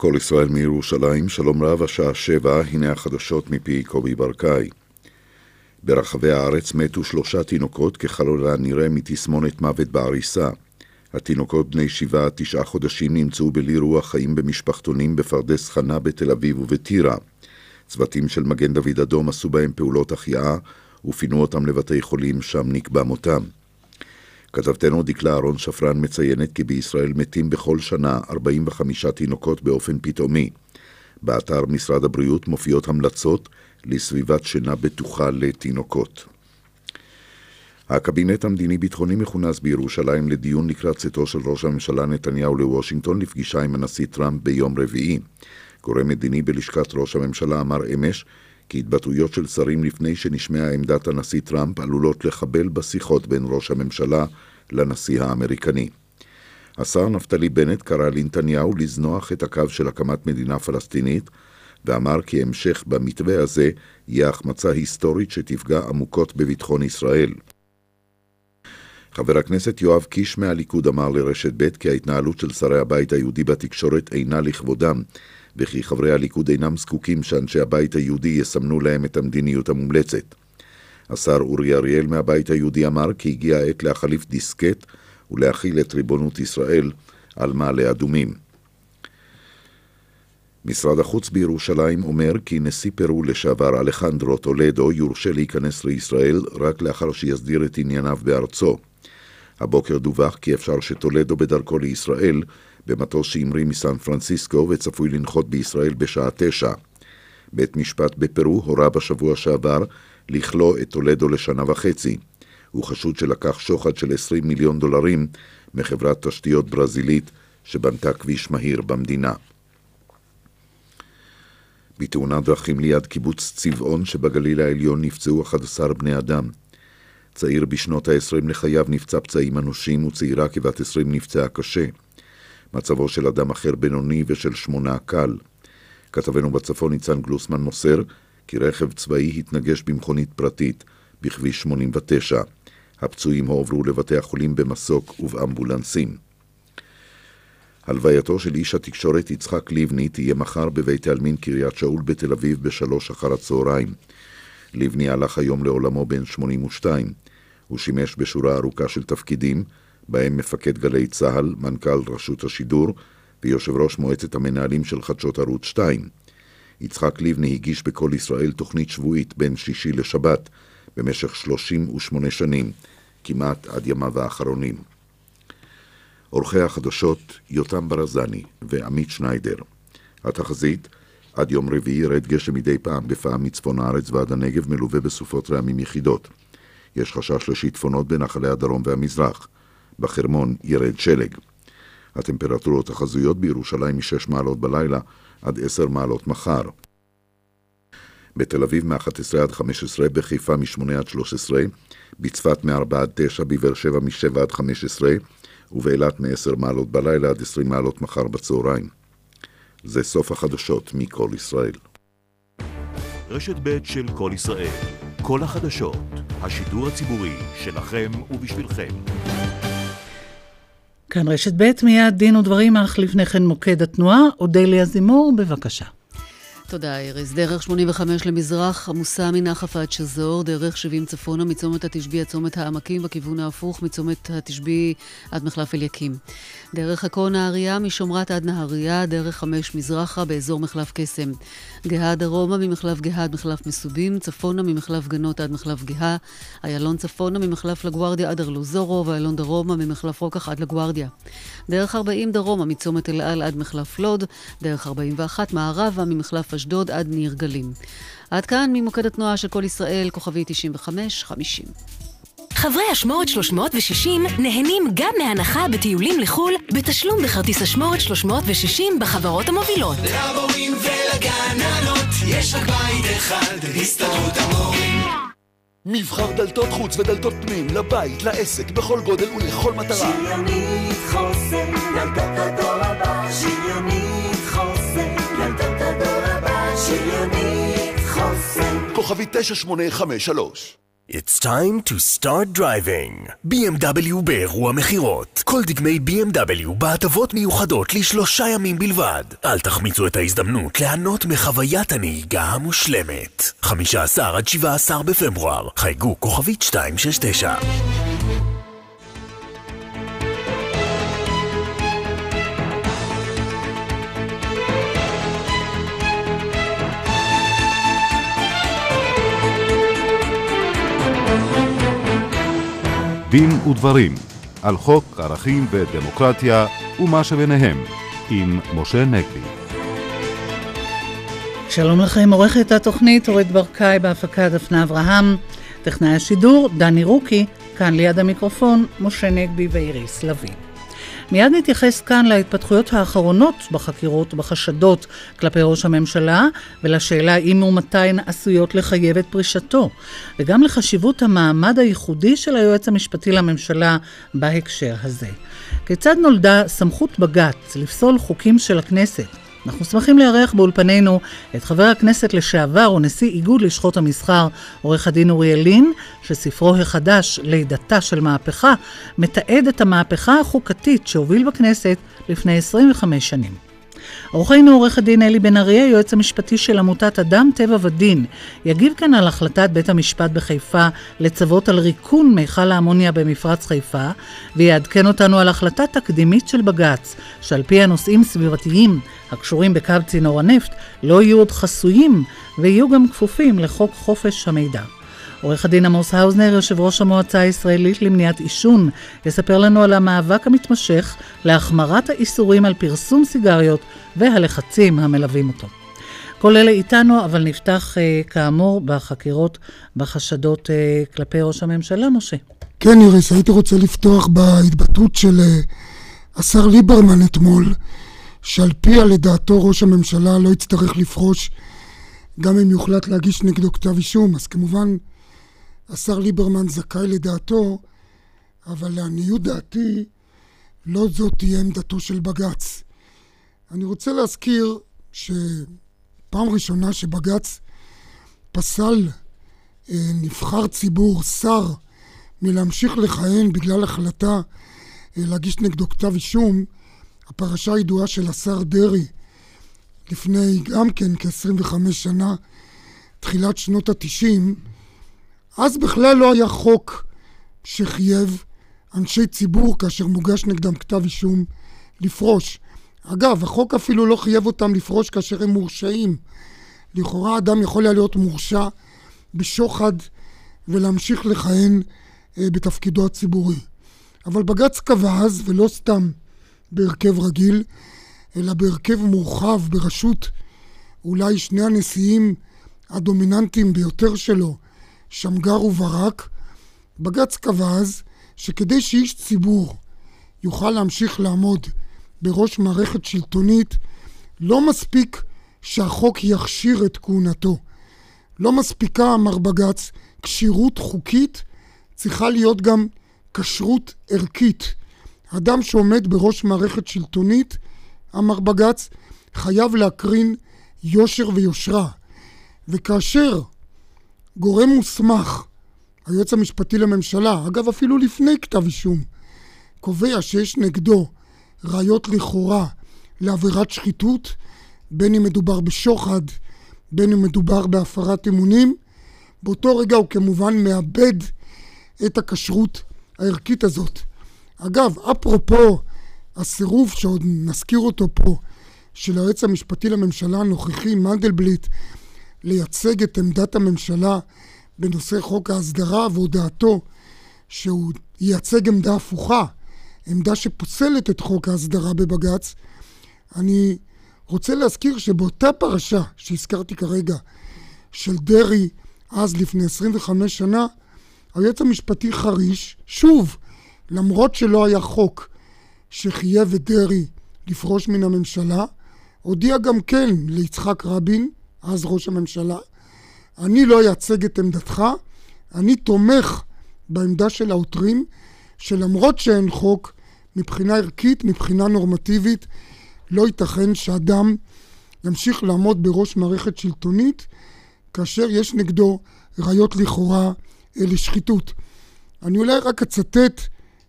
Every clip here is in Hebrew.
כל ישראל מירושלים, שלום רב, השעה שבע, הנה החדשות מפי קובי ברקאי. ברחבי הארץ מתו שלושה תינוקות ככל הנראה מתסמונת מוות בעריסה. התינוקות בני שבעה תשעה חודשים נמצאו בלי רוח חיים במשפחתונים בפרדס חנה בתל אביב ובטירה. צוותים של מגן דוד אדום עשו בהם פעולות החייאה ופינו אותם לבתי חולים, שם נקבע מותם. כתבתנו דקלה אהרון שפרן מציינת כי בישראל מתים בכל שנה 45 תינוקות באופן פתאומי. באתר משרד הבריאות מופיעות המלצות לסביבת שינה בטוחה לתינוקות. הקבינט המדיני-ביטחוני מכונס בירושלים לדיון לקראת צאתו של ראש הממשלה נתניהו לוושינגטון לפגישה עם הנשיא טראמפ ביום רביעי. גורם מדיני בלשכת ראש הממשלה אמר אמש כי התבטאויות של שרים לפני שנשמעה עמדת הנשיא טראמפ עלולות לחבל בשיחות בין ראש הממשלה לנשיא האמריקני. השר נפתלי בנט קרא לנתניהו לזנוח את הקו של הקמת מדינה פלסטינית, ואמר כי המשך במתווה הזה יהיה החמצה היסטורית שתפגע עמוקות בביטחון ישראל. חבר הכנסת יואב קיש מהליכוד אמר לרשת ב' כי ההתנהלות של שרי הבית היהודי בתקשורת אינה לכבודם, וכי חברי הליכוד אינם זקוקים שאנשי הבית היהודי יסמנו להם את המדיניות המומלצת. השר אורי אריאל מהבית היהודי אמר כי הגיע העת להחליף דיסקט ולהכיל את ריבונות ישראל על מעלה אדומים. משרד החוץ בירושלים אומר כי נשיא פרו לשעבר אלחנדרו טולדו יורשה להיכנס לישראל רק לאחר שיסדיר את ענייניו בארצו. הבוקר דווח כי אפשר שטולדו בדרכו לישראל במטוס שהמריא מסן פרנסיסקו וצפוי לנחות בישראל בשעה תשע. בית משפט בפרו הורה בשבוע שעבר לכלוא את טולדו לשנה וחצי. הוא חשוד שלקח שוחד של 20 מיליון דולרים מחברת תשתיות ברזילית שבנתה כביש מהיר במדינה. בתאונת דרכים ליד קיבוץ צבעון שבגליל העליון נפצעו 11 בני אדם. צעיר בשנות ה-20 לחייו נפצע פצעים אנושים וצעירה כבת 20 נפצעה קשה. מצבו של אדם אחר בינוני ושל שמונה קל. כתבנו בצפון ניצן גלוסמן מוסר כי רכב צבאי התנגש במכונית פרטית בכביש 89. הפצועים הועברו לבתי החולים במסוק ובאמבולנסים. הלווייתו של איש התקשורת יצחק לבני תהיה מחר בבית העלמין קריית שאול בתל אביב בשלוש אחר הצהריים. לבני הלך היום לעולמו בן 82. הוא שימש בשורה ארוכה של תפקידים, בהם מפקד גלי צה"ל, מנכ"ל רשות השידור ויושב ראש מועצת המנהלים של חדשות ערוץ 2. יצחק לבני הגיש בכל ישראל תוכנית שבועית בין שישי לשבת במשך 38 שנים, כמעט עד ימיו האחרונים. עורכי החדשות יותם ברזני ועמית שניידר. התחזית, עד יום רביעי ירד גשם מדי פעם בפעם מצפון הארץ ועד הנגב מלווה בסופות רעמים יחידות. יש חשש לשיטפונות בנחלי הדרום והמזרח. בחרמון ירד שלג. הטמפרטורות החזויות בירושלים מ-6 מעלות בלילה עד 10 מעלות מחר. בתל אביב מ-11 עד 15, בחיפה מ-8 עד 13, בצפת מ-4 עד 9, בבאר שבע מ-7 עד 15, ובאילת מ-10 מעלות בלילה עד 20 מעלות מחר בצהריים. זה סוף החדשות מכל ישראל. רשת ב' של כל ישראל, כל החדשות, השידור הציבורי שלכם ובשבילכם. כאן רשת ב', מיד דין ודברים, אך לפני כן מוקד התנועה. אודליה זימור, בבקשה. תודה, איריס. דרך 85 למזרח, עמוסה מנחף עד שזור, דרך 70 צפונה, מצומת התשבי עד צומת העמקים, בכיוון ההפוך, מצומת התשבי עד מחלף אליקים. דרך עכו נהריה, משומרת עד נהריה, דרך 5 מזרחה, באזור מחלף קסם. גאה דרומה, ממחלף גאה עד מחלף מסובים, צפונה ממחלף גנות עד מחלף גאה, איילון צפונה ממחלף לגוארדיה עד ארלוזורו, ואיילון דרומה ממחלף רוקח עד לגוארדיה. דרך 40 דרומה, מצומת אל על עד מחלף לוד, דרך 41 מערבה, ממחלף אשדוד עד ניר גלים. עד כאן ממוקד התנועה של כל ישראל, כוכבי 95-50. חברי אשמורת 360 נהנים גם מהנחה בטיולים לחו"ל בתשלום בכרטיס אשמורת 360 בחברות המובילות. למורים ולגננות יש רק בית אחד, הסתדרות המורים. מבחר דלתות חוץ ודלתות פנים, לבית, לעסק, בכל גודל ולכל מטרה. שריונית חוסן, ילדות הדור הבא, שריונית חוסן, ילדות הדור הבא, שריונית חוסן. כוכבי 9853 It's time to start driving. BMW באירוע מכירות. כל דגמי BMW בהטבות מיוחדות לשלושה ימים בלבד. אל תחמיצו את ההזדמנות ליהנות מחוויית הנהיגה המושלמת. 15 עד 17 בפברואר. חייגו כוכבית 269. דין ודברים על חוק ערכים ודמוקרטיה ומה שביניהם עם משה נגבי. שלום לכם, עורכת התוכנית אורית ברקאי בהפקה דפנה אברהם, טכנאי השידור דני רוקי, כאן ליד המיקרופון משה נגבי ואיריס לביא. מיד נתייחס כאן להתפתחויות האחרונות בחקירות ובחשדות כלפי ראש הממשלה, ולשאלה אם ומתי עשויות לחייב את פרישתו, וגם לחשיבות המעמד הייחודי של היועץ המשפטי לממשלה בהקשר הזה. כיצד נולדה סמכות בג"ץ לפסול חוקים של הכנסת? אנחנו שמחים לארח באולפנינו את חבר הכנסת לשעבר ונשיא איגוד לשכות המסחר, עורך הדין אוריאל לין, שספרו החדש, לידתה של מהפכה, מתעד את המהפכה החוקתית שהוביל בכנסת לפני 25 שנים. עורכנו עורך הדין אלי בן אריה, יועץ המשפטי של עמותת אדם, טבע ודין, יגיב כאן על החלטת בית המשפט בחיפה לצוות על ריקון מיכל האמוניה במפרץ חיפה, ויעדכן אותנו על החלטה תקדימית של בג"ץ, שעל פי הנושאים סביבתיים הקשורים בקו צינור הנפט, לא יהיו עוד חסויים ויהיו גם כפופים לחוק חופש המידע. עורך הדין עמוס האוזנר, יושב ראש המועצה הישראלית למניעת עישון, יספר לנו על המאבק המתמשך להחמרת האיסורים על פרסום סיגריות והלחצים המלווים אותו. כל אלה איתנו, אבל נפתח אה, כאמור בחקירות, בחשדות אה, כלפי ראש הממשלה, משה. כן, איריס, הייתי רוצה לפתוח בהתבטאות של אה, השר ליברמן אתמול, שעל פיה לדעתו ראש הממשלה לא יצטרך לפרוש גם אם יוחלט להגיש נגדו כתב אישום. אז כמובן השר ליברמן זכאי לדעתו, אבל לעניות דעתי, לא זאת תהיה עמדתו של בג"ץ. אני רוצה להזכיר שפעם ראשונה שבג"ץ פסל אה, נבחר ציבור, שר, מלהמשיך לכהן בגלל החלטה אה, להגיש נגדו כתב אישום, הפרשה הידועה של השר דרעי, לפני גם כן כ-25 שנה, תחילת שנות התשעים, אז בכלל לא היה חוק שחייב אנשי ציבור כאשר מוגש נגדם כתב אישום לפרוש. אגב, החוק אפילו לא חייב אותם לפרוש כאשר הם מורשעים. לכאורה אדם יכול היה להיות מורשע בשוחד ולהמשיך לכהן אה, בתפקידו הציבורי. אבל בג"ץ קבע אז, ולא סתם בהרכב רגיל, אלא בהרכב מורחב בראשות אולי שני הנשיאים הדומיננטיים ביותר שלו, שמגר וברק, בג"ץ קבע אז שכדי שאיש ציבור יוכל להמשיך לעמוד בראש מערכת שלטונית, לא מספיק שהחוק יכשיר את כהונתו. לא מספיקה, אמר בג"ץ, כשירות חוקית, צריכה להיות גם כשרות ערכית. אדם שעומד בראש מערכת שלטונית, אמר בג"ץ, חייב להקרין יושר ויושרה. וכאשר גורם מוסמך, היועץ המשפטי לממשלה, אגב אפילו לפני כתב אישום, קובע שיש נגדו ראיות לכאורה לעבירת שחיתות, בין אם מדובר בשוחד, בין אם מדובר בהפרת אמונים, באותו רגע הוא כמובן מאבד את הכשרות הערכית הזאת. אגב, אפרופו הסירוב שעוד נזכיר אותו פה, של היועץ המשפטי לממשלה הנוכחי, מנדלבליט, לייצג את עמדת הממשלה בנושא חוק ההסדרה והודעתו שהוא ייצג עמדה הפוכה, עמדה שפוסלת את חוק ההסדרה בבג"ץ, אני רוצה להזכיר שבאותה פרשה שהזכרתי כרגע, של דרעי, אז לפני 25 שנה, היועץ המשפטי חריש, שוב, למרות שלא היה חוק שחייב את דרעי לפרוש מן הממשלה, הודיע גם כן ליצחק רבין, אז ראש הממשלה, אני לא אייצג את עמדתך, אני תומך בעמדה של העותרים, שלמרות שאין חוק, מבחינה ערכית, מבחינה נורמטיבית, לא ייתכן שאדם ימשיך לעמוד בראש מערכת שלטונית כאשר יש נגדו ראיות לכאורה לשחיתות. אני אולי רק אצטט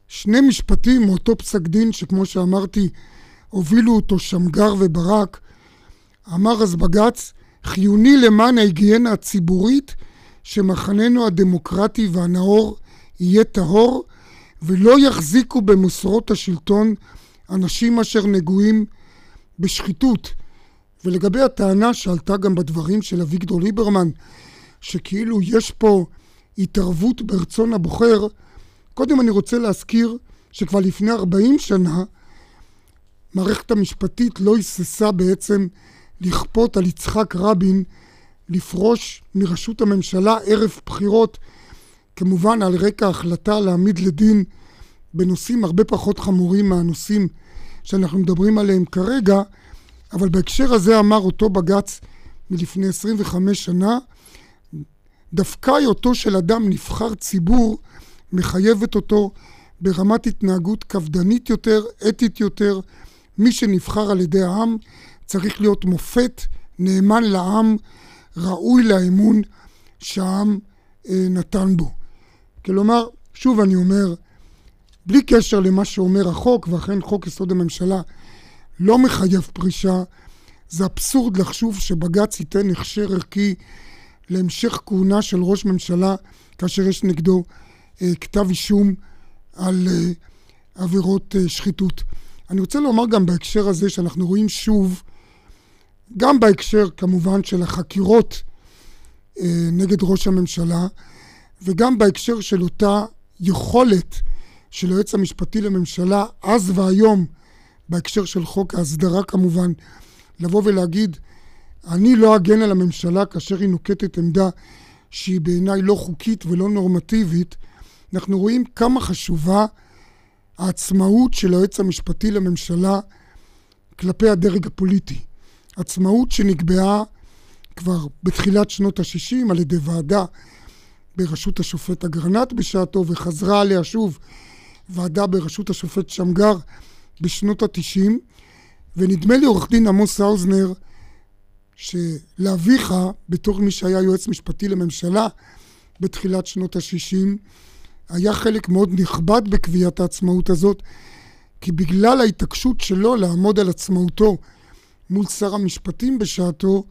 שני משפטים מאותו פסק דין שכמו שאמרתי הובילו אותו שמגר וברק. אמר אז בג"ץ, חיוני למען ההיגיינה הציבורית שמחננו הדמוקרטי והנאור יהיה טהור ולא יחזיקו במוסרות השלטון אנשים אשר נגועים בשחיתות. ולגבי הטענה שעלתה גם בדברים של אביגדור ליברמן, שכאילו יש פה התערבות ברצון הבוחר, קודם אני רוצה להזכיר שכבר לפני 40 שנה המערכת המשפטית לא היססה בעצם לכפות על יצחק רבין לפרוש מראשות הממשלה ערב בחירות, כמובן על רקע החלטה להעמיד לדין בנושאים הרבה פחות חמורים מהנושאים שאנחנו מדברים עליהם כרגע, אבל בהקשר הזה אמר אותו בג"ץ מלפני 25 שנה, דווקא היותו של אדם נבחר ציבור מחייבת אותו ברמת התנהגות קפדנית יותר, אתית יותר. מי שנבחר על ידי העם צריך להיות מופת, נאמן לעם, ראוי לאמון שהעם אה, נתן בו. כלומר, שוב אני אומר, בלי קשר למה שאומר החוק, ואכן חוק יסוד הממשלה לא מחייב פרישה, זה אבסורד לחשוב שבג"ץ ייתן הכשר ערכי להמשך כהונה של ראש ממשלה כאשר יש נגדו אה, כתב אישום על אה, עבירות אה, שחיתות. אני רוצה לומר גם בהקשר הזה שאנחנו רואים שוב, גם בהקשר כמובן של החקירות אה, נגד ראש הממשלה, וגם בהקשר של אותה יכולת של היועץ המשפטי לממשלה אז והיום, בהקשר של חוק ההסדרה כמובן, לבוא ולהגיד, אני לא אגן על הממשלה כאשר היא נוקטת עמדה שהיא בעיניי לא חוקית ולא נורמטיבית, אנחנו רואים כמה חשובה העצמאות של היועץ המשפטי לממשלה כלפי הדרג הפוליטי. עצמאות שנקבעה כבר בתחילת שנות ה-60 על ידי ועדה בראשות השופט אגרנט בשעתו וחזרה עליה שוב ועדה בראשות השופט שמגר בשנות ה-90. ונדמה לי עורך דין עמוס האוזנר שלאביך בתור מי שהיה יועץ משפטי לממשלה בתחילת שנות ה-60 היה חלק מאוד נכבד בקביעת העצמאות הזאת, כי בגלל ההתעקשות שלו לעמוד על עצמאותו מול שר המשפטים בשעתו,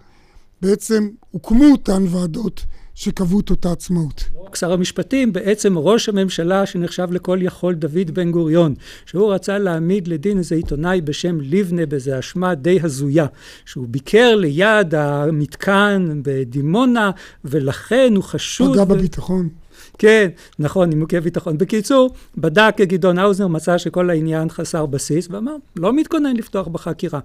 בעצם הוקמו אותן ועדות שקבעו את אותה עצמאות. לא רק שר המשפטים, בעצם ראש הממשלה שנחשב לכל יכול דוד בן גוריון, שהוא רצה להעמיד לדין איזה עיתונאי בשם לבנה באיזה אשמה די הזויה, שהוא ביקר ליד המתקן בדימונה, ולכן הוא חשוד... פגע בביטחון. כן, נכון, נימוקי ביטחון. בקיצור, בדק גדעון האוזנר, מצא שכל העניין חסר בסיס, ואמר, לא מתכונן לפתוח בחקירה.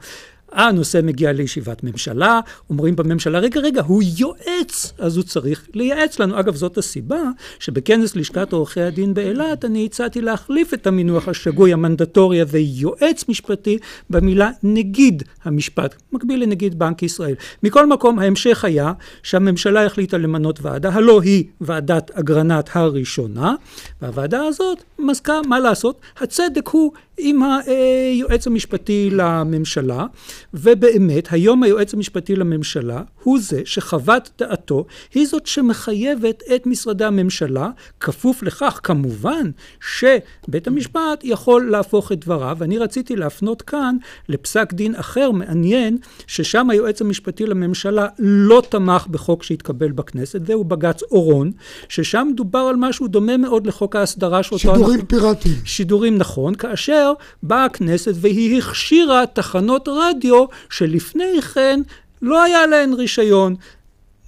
הנושא מגיע לישיבת ממשלה, אומרים בממשלה, רגע, רגע, הוא יועץ, אז הוא צריך לייעץ לנו. אגב, זאת הסיבה שבכנס לשכת עורכי הדין באילת, אני הצעתי להחליף את המינוח השגוי המנדטורי הזה, יועץ משפטי, במילה נגיד המשפט, מקביל לנגיד בנק ישראל. מכל מקום, ההמשך היה שהממשלה החליטה למנות ועדה, הלא היא ועדת אגרנט הראשונה, והוועדה הזאת מזכה, מה לעשות? הצדק הוא עם היועץ המשפטי לממשלה, ובאמת היום היועץ המשפטי לממשלה הוא זה שחוות דעתו היא זאת שמחייבת את משרדי הממשלה, כפוף לכך כמובן שבית המשפט יכול להפוך את דבריו, ואני רציתי להפנות כאן לפסק דין אחר מעניין, ששם היועץ המשפטי לממשלה לא תמך בחוק שהתקבל בכנסת, זהו בג"ץ אורון, ששם דובר על משהו דומה מאוד לחוק ההסדרה שאותו... שידורים אנחנו... פיראטיים. שידורים נכון, כאשר באה הכנסת והיא הכשירה תחנות רדיו שלפני כן לא היה להן רישיון.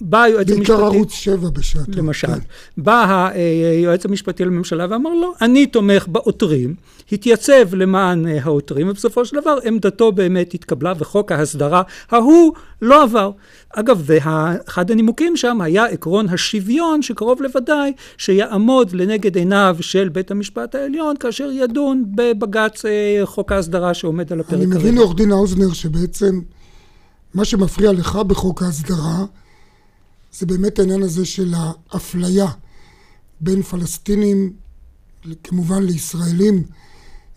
בא היועץ המשפטי... בעיקר ערוץ 7 בשעתו. למשל. כן. בא היועץ המשפטי לממשלה ואמר לו, אני תומך בעותרים, התייצב למען העותרים, ובסופו של דבר עמדתו באמת התקבלה, וחוק ההסדרה ההוא לא עבר. אגב, ואחד הנימוקים שם היה עקרון השוויון, שקרוב לוודאי שיעמוד לנגד עיניו של בית המשפט העליון, כאשר ידון בבג"ץ אה, חוק ההסדרה שעומד על הפרק. אני מבין, עורך דין האוזנר, שבעצם מה שמפריע לך בחוק ההסדרה, זה באמת העניין הזה של האפליה בין פלסטינים, כמובן לישראלים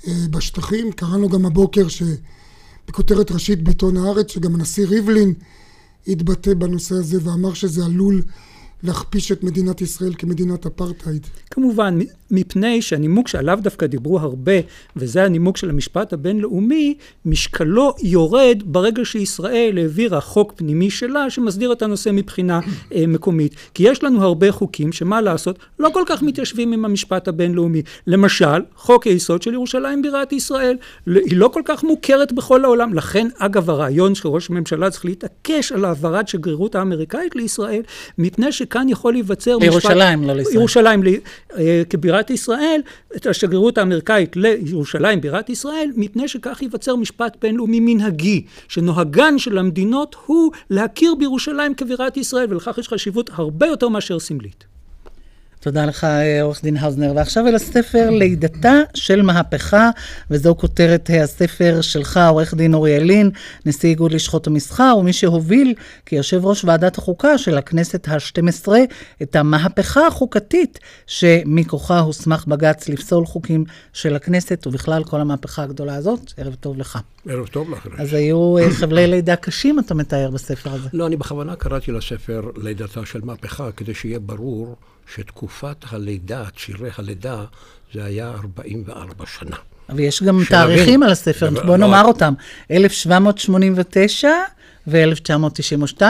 אה, בשטחים. קראנו גם הבוקר שבכותרת ראשית בעיתון הארץ, שגם הנשיא ריבלין התבטא בנושא הזה ואמר שזה עלול להכפיש את מדינת ישראל כמדינת אפרטהייד. כמובן, מפני שהנימוק שעליו דווקא דיברו הרבה, וזה הנימוק של המשפט הבינלאומי, משקלו יורד ברגע שישראל העבירה חוק פנימי שלה שמסדיר את הנושא מבחינה אה, מקומית. כי יש לנו הרבה חוקים שמה לעשות, לא כל כך מתיישבים עם המשפט הבינלאומי. למשל, חוק היסוד של ירושלים בירת ישראל, היא לא כל כך מוכרת בכל העולם. לכן, אגב, הרעיון שראש הממשלה צריך להתעקש על העברת שגרירות האמריקאית לישראל, מפני שכאן יכול להיווצר משפט... לירושלים, לא לישראל. ירושלים, אה, כבירת ישראל, את השגרירות האמריקאית לירושלים, בירת ישראל, מפני שכך ייווצר משפט בינלאומי מנהגי, שנוהגן של המדינות הוא להכיר בירושלים כבירת ישראל, ולכך יש חשיבות הרבה יותר מאשר סמלית. תודה לך, עורך דין האוזנר. ועכשיו אל הספר לידתה של מהפכה, וזו כותרת הספר שלך, עורך דין אוריאל לין, נשיא איגוד לשכות המסחר, ומי שהוביל כיושב ראש ועדת החוקה של הכנסת ה-12 את המהפכה החוקתית שמכוחה הוסמך בג"ץ לפסול חוקים של הכנסת, ובכלל כל המהפכה הגדולה הזאת. ערב טוב לך. ערב טוב לך. אז היו אה, חבלי לידה קשים, אתה מתאר בספר הזה. לא, אני בכוונה קראתי לספר לידתה של מהפכה, כדי שיהיה ברור שתקופת הלידה, צירי הלידה, זה היה 44 שנה. ויש גם תאריכים על הספר, בוא נאמר אותם. 1789 ו-1992.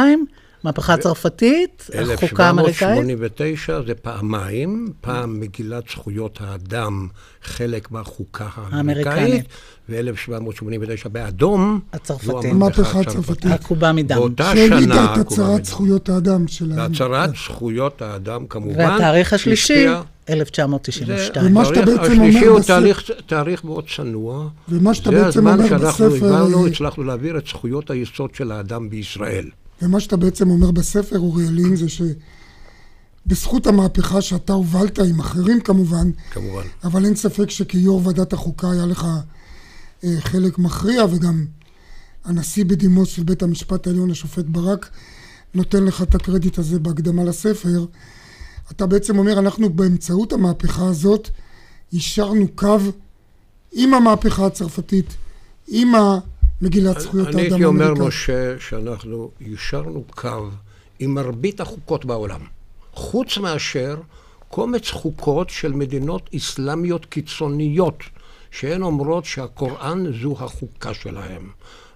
מהפכה צרפתית, החוקה האמריקאית. 1789 זה פעמיים, פעם מגילת זכויות האדם, חלק מהחוקה האמריקאית, ו-1789 באדום, הצרפתית. המהפכה הצרפתית. עקובה מדם. באותה שנה, שהעמידה את הצהרת זכויות האדם שלהם. והצהרת זכויות האדם, כמובן, והתאריך השלישי, 1992. ומה שאתה בעצם אומר בספר... השלישי הוא תאריך, תאריך מאוד צנוע. ומה שאתה בעצם אומר בספר... זה הזמן שאנחנו הבנו, הצלחנו להעביר את זכויות היסוד של האדם בישראל. ומה שאתה בעצם אומר בספר, אוריאלין, זה שבזכות המהפכה שאתה הובלת עם אחרים כמובן, כמובן, אבל אין ספק שכיו"ר ועדת החוקה היה לך אה, חלק מכריע, וגם הנשיא בדימוס של בית המשפט העליון, השופט ברק, נותן לך את הקרדיט הזה בהקדמה לספר. אתה בעצם אומר, אנחנו באמצעות המהפכה הזאת יישרנו קו עם המהפכה הצרפתית, עם ה... מגילת זכויות האדם אני הייתי אומר, משה, שאנחנו יישרנו קו עם מרבית החוקות בעולם, חוץ מאשר קומץ חוקות של מדינות אסלאמיות קיצוניות, שהן אומרות שהקוראן זו החוקה שלהם.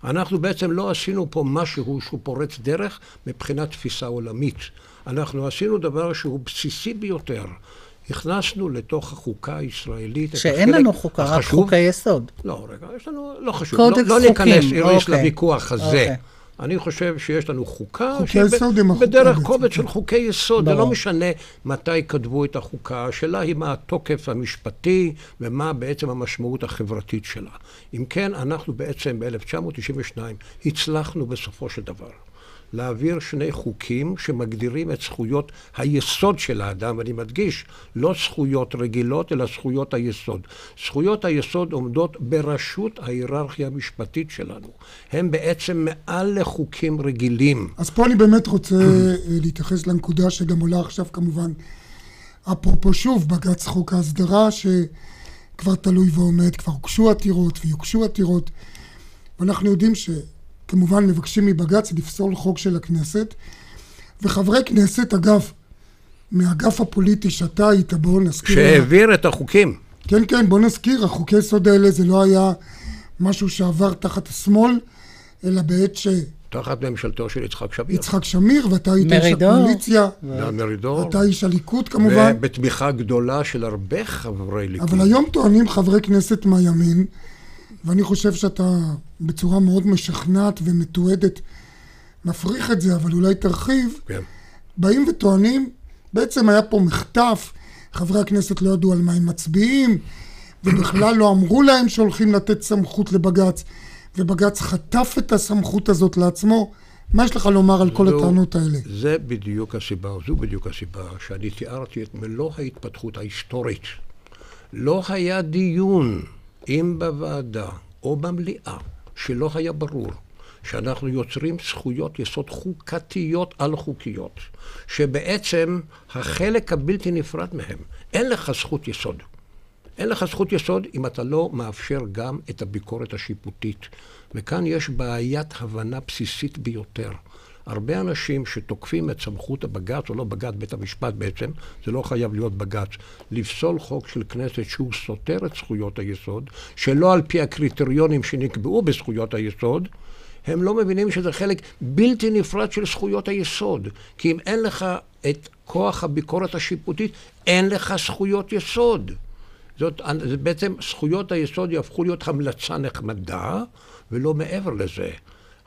אנחנו בעצם לא עשינו פה משהו שהוא פורץ דרך מבחינת תפיסה עולמית. אנחנו עשינו דבר שהוא בסיסי ביותר. הכנסנו לתוך החוקה הישראלית את החלק החשוב. שאין לנו חוקה, רק חוקי יסוד. לא, רגע, יש לנו, לא חשוב. קודקס לא, לא ניכנס, איריס, אוקיי. לוויכוח הזה. אוקיי. אני חושב שיש לנו חוקה, בדרך קובץ של חוקי יסוד, זה לא משנה מתי כתבו את החוקה, השאלה היא מה התוקף המשפטי ומה בעצם המשמעות החברתית שלה. אם כן, אנחנו בעצם ב-1992 הצלחנו בסופו של דבר להעביר שני חוקים שמגדירים את זכויות היסוד של האדם, ואני מדגיש, לא זכויות רגילות, אלא זכויות היסוד. זכויות היסוד עומדות בראשות ההיררכיה המשפטית שלנו. הן בעצם מעל לחוקים רגילים. אז פה אני באמת רוצה אה, להתייחס לנקודה שגם עולה עכשיו כמובן. אפרופו שוב, בג"ץ חוק ההסדרה, שכבר תלוי ועומד, כבר הוגשו עתירות ויוגשו עתירות, ואנחנו יודעים ש... כמובן מבקשים מבג"ץ לפסול חוק של הכנסת, וחברי כנסת, אגב, מהאגף הפוליטי שאתה היית, בואו נזכיר... שהעביר לה... את החוקים. כן, כן, בואו נזכיר, החוקי יסוד האלה זה לא היה משהו שעבר תחת השמאל, אלא בעת ש... תחת ממשלתו של יצחק שמיר. יצחק שמיר, ואתה היית איש הקואליציה. דן מרידור. אתה איש הליכוד כמובן. ובתמיכה גדולה של הרבה חברי ליכוד. אבל היום טוענים חברי כנסת מהימין, ואני חושב שאתה בצורה מאוד משכנעת ומתועדת מפריך את זה, אבל אולי תרחיב. כן. באים וטוענים, בעצם היה פה מחטף, חברי הכנסת לא ידעו על מה הם מצביעים, ובכלל לא אמרו להם שהולכים לתת סמכות לבג"ץ, ובג"ץ חטף את הסמכות הזאת לעצמו. מה יש לך לומר על כל זו, הטענות האלה? זה בדיוק הסיבה, זו בדיוק הסיבה שאני תיארתי את מלוא ההתפתחות ההיסטורית. לא היה דיון אם בוועדה או במליאה שלא היה ברור שאנחנו יוצרים זכויות יסוד חוקתיות על חוקיות, שבעצם החלק הבלתי נפרד מהם, אין לך זכות יסוד. אין לך זכות יסוד אם אתה לא מאפשר גם את הביקורת השיפוטית. וכאן יש בעיית הבנה בסיסית ביותר. הרבה אנשים שתוקפים את סמכות הבג"ץ, או לא בג"ץ, בית המשפט בעצם, זה לא חייב להיות בג"ץ, לפסול חוק של כנסת שהוא סותר את זכויות היסוד, שלא על פי הקריטריונים שנקבעו בזכויות היסוד, הם לא מבינים שזה חלק בלתי נפרד של זכויות היסוד. כי אם אין לך את כוח הביקורת השיפוטית, אין לך זכויות יסוד. זאת בעצם זכויות היסוד יהפכו להיות המלצה נחמדה, ולא מעבר לזה.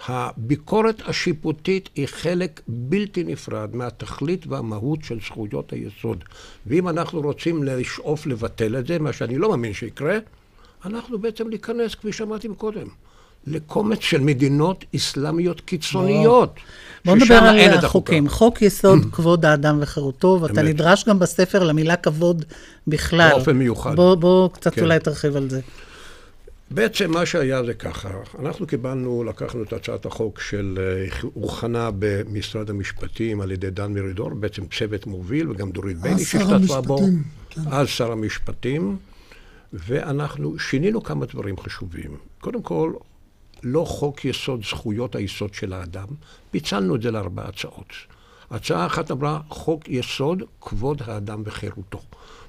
הביקורת השיפוטית היא חלק בלתי נפרד מהתכלית והמהות של זכויות היסוד. ואם אנחנו רוצים לשאוף לבטל את זה, מה שאני לא מאמין שיקרה, אנחנו בעצם ניכנס, כפי שאמרתי קודם, לקומץ של מדינות אסלאמיות קיצוניות. בוא נדבר על החוקים. חוק יסוד כבוד האדם וחירותו, ואתה נדרש גם בספר למילה כבוד בכלל. באופן מיוחד. בוא, בוא קצת כן. אולי תרחיב על זה. בעצם מה שהיה זה ככה, אנחנו קיבלנו, לקחנו את הצעת החוק של, אה, הוכנה במשרד המשפטים על ידי דן מרידור, בעצם צוות מוביל, וגם דורית בייני שהשתתפה בו. כן. אז שר המשפטים, ואנחנו שינינו כמה דברים חשובים. קודם כל, לא חוק יסוד זכויות היסוד של האדם, פיצלנו את זה לארבע הצעות. הצעה אחת אמרה חוק יסוד כבוד האדם וחירותו.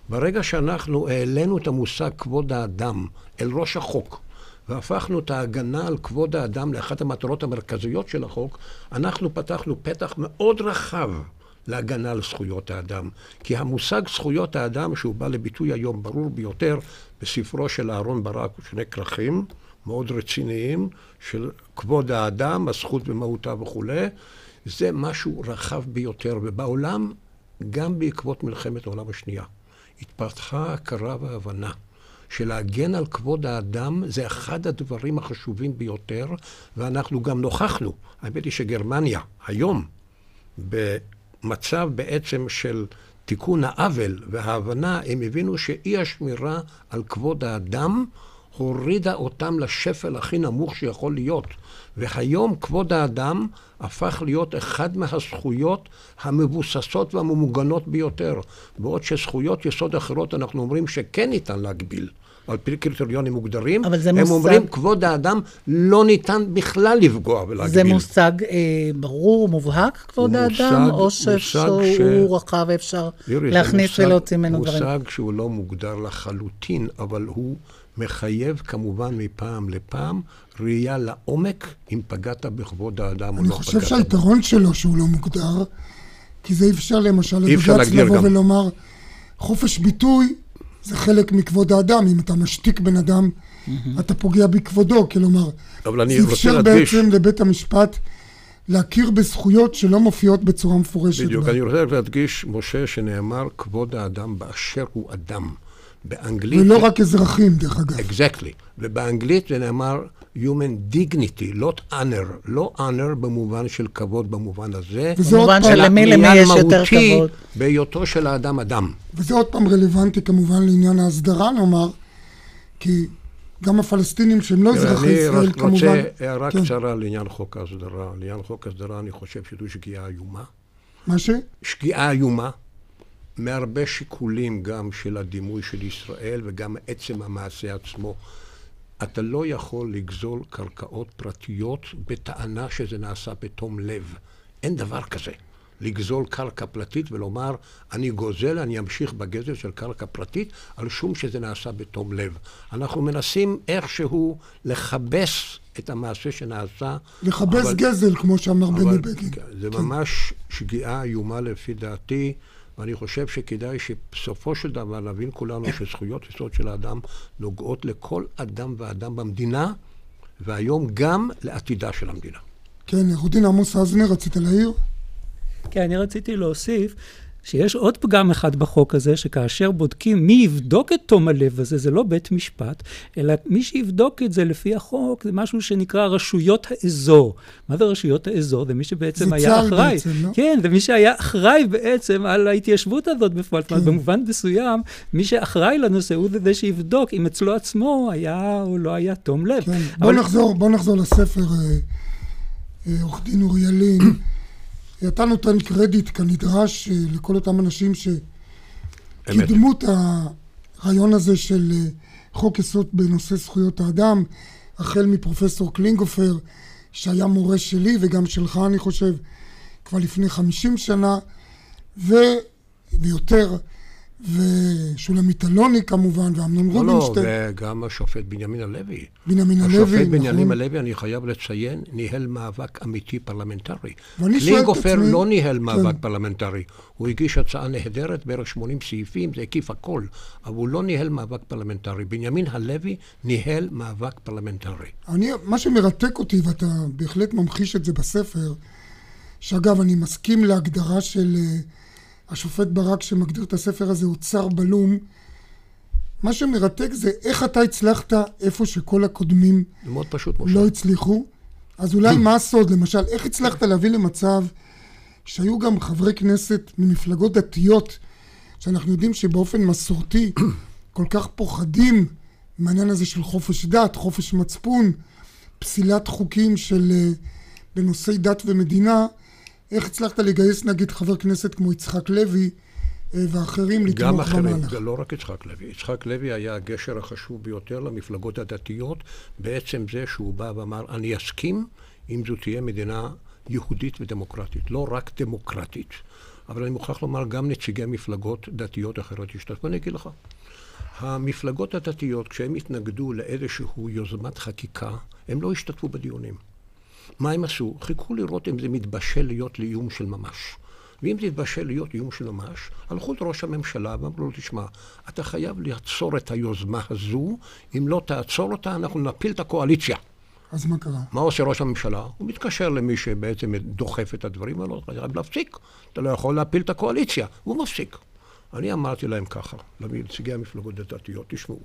ברגע שאנחנו העלינו את המושג כבוד האדם אל ראש החוק, והפכנו את ההגנה על כבוד האדם לאחת המטרות המרכזיות של החוק, אנחנו פתחנו פתח מאוד רחב להגנה על זכויות האדם. כי המושג זכויות האדם, שהוא בא לביטוי היום ברור ביותר בספרו של אהרן ברק, שני כרכים, מאוד רציניים של כבוד האדם, הזכות במהותה וכולי, זה משהו רחב ביותר. ובעולם, גם בעקבות מלחמת העולם השנייה, התפתחה הכרה והבנה שלהגן על כבוד האדם זה אחד הדברים החשובים ביותר, ואנחנו גם נוכחנו. האמת היא שגרמניה, היום, במצב בעצם של תיקון העוול וההבנה, הם הבינו שאי השמירה על כבוד האדם הורידה אותם לשפל הכי נמוך שיכול להיות. והיום כבוד האדם הפך להיות אחד מהזכויות המבוססות והממוגנות ביותר. בעוד שזכויות יסוד אחרות אנחנו אומרים שכן ניתן להגביל. על פי קריטריונים מוגדרים, אבל זה הם מושג... אומרים כבוד האדם לא ניתן בכלל לפגוע ולהגביל. זה מושג אה, ברור, מובהק, כבוד מושג, האדם, או שהוא ש... רחב ואפשר להכניס ולהוציא ממנו דברים? מושג שהוא לא מוגדר לחלוטין, אבל הוא מחייב כמובן מפעם לפעם ראייה לעומק אם פגעת בכבוד האדם או לא פגעת. אני חושב שהיתרון שלו שהוא לא מוגדר, כי זה אי אפשר למשל לבג"ץ לבוא גם. ולומר, חופש ביטוי זה חלק מכבוד האדם, אם אתה משתיק בן אדם, mm-hmm. אתה פוגע בכבודו, כלומר, זה אפשר בעצם לבית המשפט להכיר בזכויות שלא מופיעות בצורה מפורשת. בדיוק, בה. אני רוצה להדגיש, משה, שנאמר כבוד האדם באשר הוא אדם. באנגלית... ולא רק אזרחים, דרך אגב. Exactly. ובאנגלית זה נאמר Human Dignity, לא honor, לא honor במובן של כבוד במובן הזה. וזה עוד פעם, למי למי יש יותר כבוד. בהיותו של האדם אדם. וזה עוד פעם רלוונטי כמובן לעניין ההסדרה, נאמר, כי גם הפלסטינים שהם לא אזרחי ישראל, כמובן... אני רוצה הערה כן. קצרה לעניין חוק ההסדרה. לעניין חוק ההסדרה אני חושב שזו שגיאה איומה. מה ש? שגיאה איומה. מהרבה שיקולים גם של הדימוי של ישראל וגם עצם המעשה עצמו. אתה לא יכול לגזול קרקעות פרטיות בטענה שזה נעשה בתום לב. אין דבר כזה. לגזול קרקע פרטית ולומר, אני גוזל, אני אמשיך בגזל של קרקע פרטית, על שום שזה נעשה בתום לב. אנחנו מנסים איכשהו לכבס את המעשה שנעשה. לכבס אבל, גזל, כמו שאמר בני בגין. זה כן. ממש שגיאה איומה לפי דעתי. ואני חושב שכדאי שבסופו של דבר נבין כולנו שזכויות יסוד של האדם נוגעות לכל אדם ואדם במדינה, והיום גם לעתידה של המדינה. כן, עורך דין עמוס אזנר, רצית להעיר? כן, אני רציתי להוסיף שיש עוד פגם אחד בחוק הזה, שכאשר בודקים מי יבדוק את תום הלב הזה, זה לא בית משפט, אלא מי שיבדוק את זה לפי החוק, זה משהו שנקרא רשויות האזור. מה זה רשויות האזור? זה מי שבעצם זה היה אחראי. בעצם, לא? כן, זה מי שהיה אחראי בעצם על ההתיישבות הזאת בפועל. כן. במובן מסוים, מי שאחראי לנושא הוא זה שיבדוק אם אצלו עצמו היה או לא היה תום לב. כן, אבל... בוא, נחזור, בוא נחזור לספר, אה, אה, עורך דין אוריאל לין. אתה נותן קרדיט כנדרש אה, לכל אותם אנשים שקידמו את הרעיון הזה של אה, חוק יסוד בנושא זכויות האדם, החל מפרופסור קלינגופר, שהיה מורה שלי וגם שלך, אני חושב, כבר לפני 50 שנה, ו... ויותר. ושולמית אלוני כמובן, ואמנון לא, לא רובינשטיין. לא, וגם השופט בנימין הלוי. בנימין הלוי, נכון. השופט בנימין הלוי, אני חייב לציין, ניהל מאבק אמיתי פרלמנטרי. קלינגופר עצמי... לא ניהל כן. מאבק כן. פרלמנטרי. הוא הגיש הצעה נהדרת, בערך 80 סעיפים, זה הקיף הכל, אבל הוא לא ניהל מאבק פרלמנטרי. בנימין הלוי ניהל מאבק פרלמנטרי. אני, מה שמרתק אותי, ואתה בהחלט ממחיש את זה בספר, שאגב, אני מסכים להגדרה של... אה, השופט ברק שמגדיר את הספר הזה הוא אוצר בלום. מה שמרתק זה איך אתה הצלחת איפה שכל הקודמים מאוד פשוט, לא הצליחו. אז אולי מה הסוד? למשל, איך הצלחת להביא למצב שהיו גם חברי כנסת ממפלגות דתיות, שאנחנו יודעים שבאופן מסורתי כל כך פוחדים מהעניין הזה של חופש דת, חופש מצפון, פסילת חוקים של אה, בנושאי דת ומדינה, איך הצלחת לגייס נגיד חבר כנסת כמו יצחק לוי אה, ואחרים לתמוך במהלך? גם אחרים, לא רק יצחק לוי. יצחק לוי היה הגשר החשוב ביותר למפלגות הדתיות, בעצם זה שהוא בא ואמר, אני אסכים אם זו תהיה מדינה יהודית ודמוקרטית, לא רק דמוקרטית. אבל אני מוכרח לומר, גם נציגי מפלגות דתיות אחרות השתתפו. אני אגיד לך, המפלגות הדתיות, כשהם התנגדו לאיזושהי יוזמת חקיקה, הם לא השתתפו בדיונים. מה הם עשו? חיכו לראות אם זה מתבשל להיות לאיום של ממש. ואם זה התבשל להיות איום של ממש, הלכו לראש הממשלה ואמרו לו, תשמע, אתה חייב לעצור את היוזמה הזו, אם לא תעצור אותה, אנחנו נפיל את הקואליציה. אז מה קרה? מה עושה ראש הממשלה? הוא מתקשר למי שבעצם דוחף את הדברים האלו, אתה חייב להפסיק, אתה לא יכול להפיל את הקואליציה, הוא מפסיק. אני אמרתי להם ככה, לנציגי המפלגות הדתיות, תשמעו,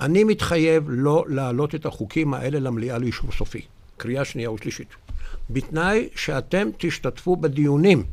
אני מתחייב לא להעלות את החוקים האלה למליאה לאישור סופי. קריאה שנייה ושלישית. בתנאי שאתם תשתתפו בדיונים.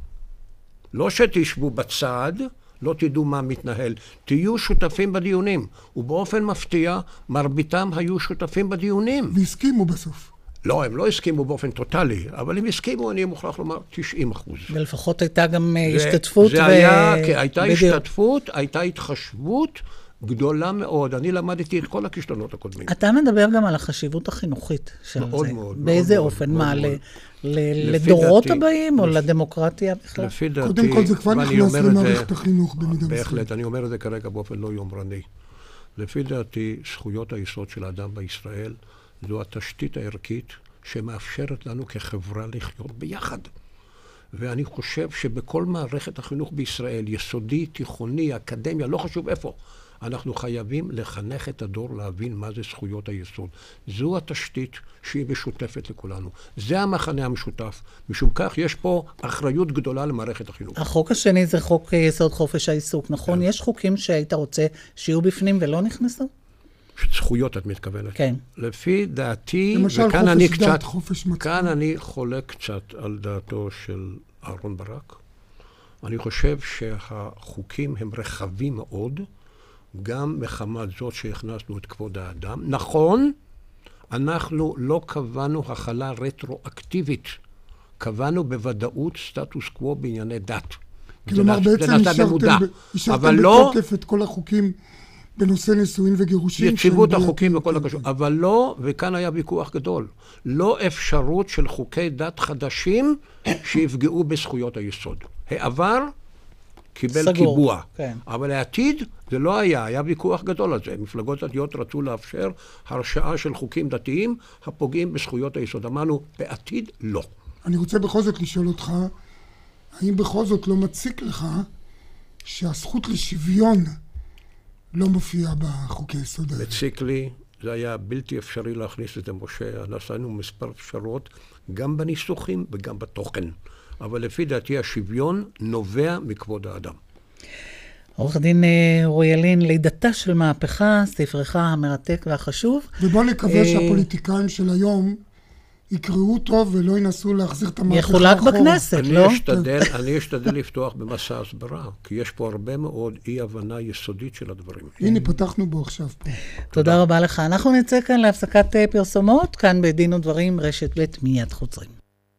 לא שתשבו בצד, לא תדעו מה מתנהל, תהיו שותפים בדיונים. ובאופן מפתיע, מרביתם היו שותפים בדיונים. והסכימו בסוף. לא, הם לא הסכימו באופן טוטאלי, אבל הם הסכימו, אני מוכרח לומר, 90 אחוז. ולפחות הייתה גם אה, זה, השתתפות. זה ו... היה, כן, הייתה בדיוק. השתתפות, הייתה התחשבות. גדולה מאוד. אני למדתי את כל הכישלונות הקודמים. אתה מדבר גם על החשיבות החינוכית של מאוד זה. מאוד. באיזה מאוד אופן? מאוד מה, מאוד. ל- לדורות לפי הבאים, או לדמוקרטיה בכלל? לפי דעתי, קודם כל זה כבר נכנס למערכת החינוך במידה מסוימת. בהחלט, אני אומר את זה כרגע באופן לא יומרני. לפי דעתי, זכויות היסוד של האדם בישראל זו התשתית הערכית שמאפשרת לנו כחברה לחיות ביחד. ואני חושב שבכל מערכת החינוך בישראל, יסודי, תיכוני, אקדמיה, לא חשוב איפה, אנחנו חייבים לחנך את הדור להבין מה זה זכויות היסוד. זו התשתית שהיא משותפת לכולנו. זה המחנה המשותף. משום כך, יש פה אחריות גדולה למערכת החינוך. החוק השני זה חוק יסוד חופש העיסוק, נכון? כן. יש חוקים שהיית רוצה שיהיו בפנים ולא נכנסו? זכויות, את מתכוונת. כן. לפי דעתי, וכאן אני חופש קצת, דת, חופש מצפון. כאן אני חולק קצת על דעתו של אהרן ברק. אני חושב שהחוקים הם רחבים מאוד, גם מחמת זאת שהכנסנו את כבוד האדם. נכון, אנחנו לא קבענו החלה רטרואקטיבית, קבענו בוודאות סטטוס קוו בענייני דת. כלומר, בעצם אישרתם לא- בתוקף את כל החוקים בנושא נישואין וגירושין. יציבות החוקים וכל הקשור. אבל לא, וכאן היה ויכוח גדול, לא אפשרות של חוקי דת חדשים שיפגעו בזכויות היסוד. העבר קיבל סגור, קיבוע. כן. אבל לעתיד זה לא היה, היה ויכוח גדול על זה. מפלגות דתיות רצו לאפשר הרשעה של חוקים דתיים הפוגעים בזכויות היסוד. אמרנו, בעתיד לא. אני רוצה בכל זאת לשאול אותך, האם בכל זאת לא מציק לך שהזכות לשוויון לא מופיעה בחוקי יסוד האלה? מציק לי, זה היה בלתי אפשרי להכניס את זה, משה. נעשינו מספר אפשרות, גם בניסוחים וגם בתוכן. אבל לפי דעתי השוויון נובע מכבוד האדם. עורך הדין אה, ילין, לידתה של מהפכה, ספרך המרתק והחשוב. ובוא נקווה אה, שהפוליטיקאים של היום יקראו טוב ולא ינסו להחזיר את המהפכה יחולק בכנסת, אני לא? אשתדל, אני אשתדל לפתוח במסע הסברה, כי יש פה הרבה מאוד אי-הבנה יסודית של הדברים. הנה, פתחנו בו עכשיו. פה. תודה רבה לך. אנחנו נצא כאן להפסקת אה, פרסומות, כאן בדין ודברים, רשת ב', מיד חוזרים.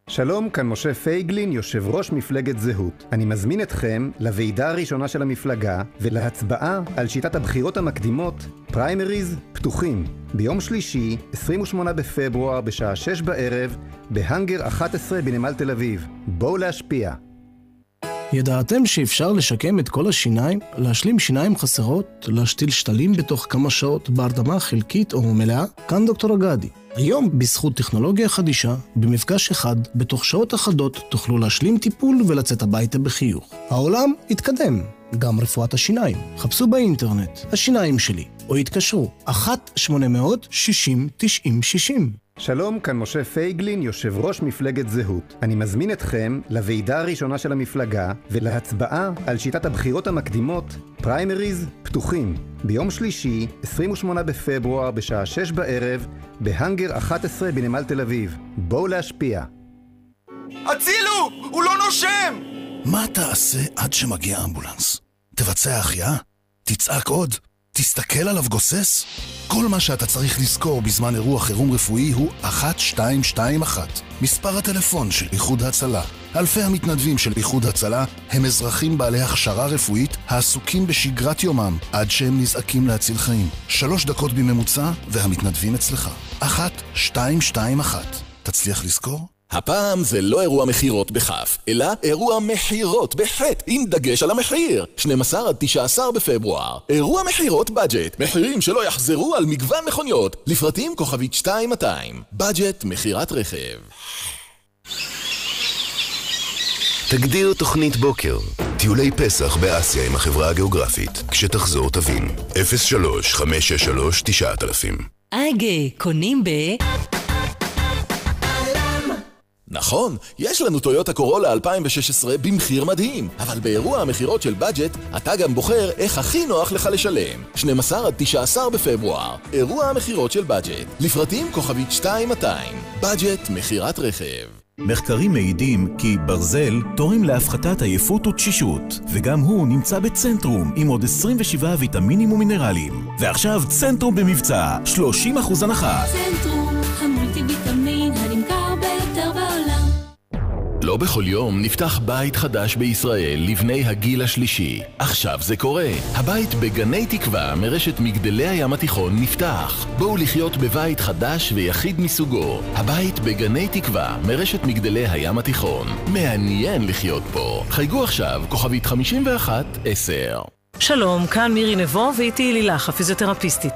שלום, כאן משה פייגלין, יושב ראש מפלגת זהות. אני מזמין אתכם לוועידה הראשונה של המפלגה ולהצבעה על שיטת הבחירות המקדימות, פריימריז פתוחים, ביום שלישי, 28 בפברואר, בשעה 6 בערב, בהאנגר 11 בנמל תל אביב. בואו להשפיע. ידעתם שאפשר לשקם את כל השיניים, להשלים שיניים חסרות, להשתיל שתלים בתוך כמה שעות בהרדמה חלקית או מלאה? כאן דוקטור אגדי. היום, בזכות טכנולוגיה חדישה, במפגש אחד, בתוך שעות אחדות, תוכלו להשלים טיפול ולצאת הביתה בחיוך. העולם התקדם, גם רפואת השיניים. חפשו באינטרנט, השיניים שלי, או התקשרו, 1-800-60-90-60. שלום, כאן משה פייגלין, יושב ראש מפלגת זהות. אני מזמין אתכם לוועידה הראשונה של המפלגה ולהצבעה על שיטת הבחירות המקדימות, פריימריז פתוחים, ביום שלישי, 28 בפברואר, בשעה 6 בערב, בהאנגר 11 בנמל תל אביב. בואו להשפיע. הצילו! הוא לא נושם! מה תעשה עד שמגיע אמבולנס? תבצע החייאה? תצעק עוד? תסתכל עליו גוסס? כל מה שאתה צריך לזכור בזמן אירוע חירום רפואי הוא 1221, מספר הטלפון של איחוד הצלה. אלפי המתנדבים של איחוד הצלה הם אזרחים בעלי הכשרה רפואית העסוקים בשגרת יומם עד שהם נזעקים להציל חיים. שלוש דקות בממוצע והמתנדבים אצלך. 1221. תצליח לזכור? הפעם זה לא אירוע מכירות בכף, אלא אירוע מכירות בחטא, עם דגש על המחיר. 12 עד 19 בפברואר. אירוע מכירות בדג'ט, מחירים שלא יחזרו על מגוון מכוניות. לפרטים כוכבית 2200. בדג'ט מכירת רכב. תגדיר תוכנית בוקר. טיולי פסח באסיה עם החברה הגיאוגרפית. כשתחזור תבין. 03-563-9000 אגה, קונים ב... נכון, יש לנו טויוטה קורולה 2016 במחיר מדהים, אבל באירוע המכירות של בדג'ט, אתה גם בוחר איך הכי נוח לך לשלם. 12 עד 19 בפברואר, אירוע המכירות של בדג'ט. לפרטים כוכבית 2200, בדג'ט מכירת רכב. מחקרים מעידים כי ברזל תורם להפחתת עייפות ותשישות, וגם הוא נמצא בצנטרום עם עוד 27 ויטמינים ומינרלים. ועכשיו צנטרום במבצע, 30% הנחה. צנטרום, לא בכל יום נפתח בית חדש בישראל לבני הגיל השלישי. עכשיו זה קורה. הבית בגני תקווה מרשת מגדלי הים התיכון נפתח. בואו לחיות בבית חדש ויחיד מסוגו. הבית בגני תקווה מרשת מגדלי הים התיכון. מעניין לחיות פה. חייגו עכשיו, כוכבית 51-10. שלום, כאן מירי נבו ואיתי לילך, הפיזיותרפיסטית.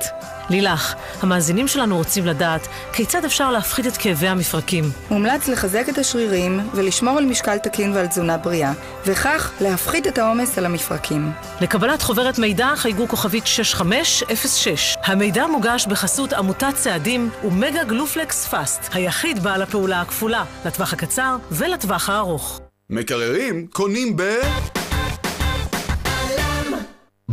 לילך, המאזינים שלנו רוצים לדעת כיצד אפשר להפחית את כאבי המפרקים. מומלץ לחזק את השרירים ולשמור על משקל תקין ועל תזונה בריאה, וכך להפחית את העומס על המפרקים. לקבלת חוברת מידע חייגו כוכבית 6506. המידע מוגש בחסות עמותת צעדים ומגה גלופלקס פאסט, היחיד בעל הפעולה הכפולה, לטווח הקצר ולטווח הארוך. מקררים קונים ב...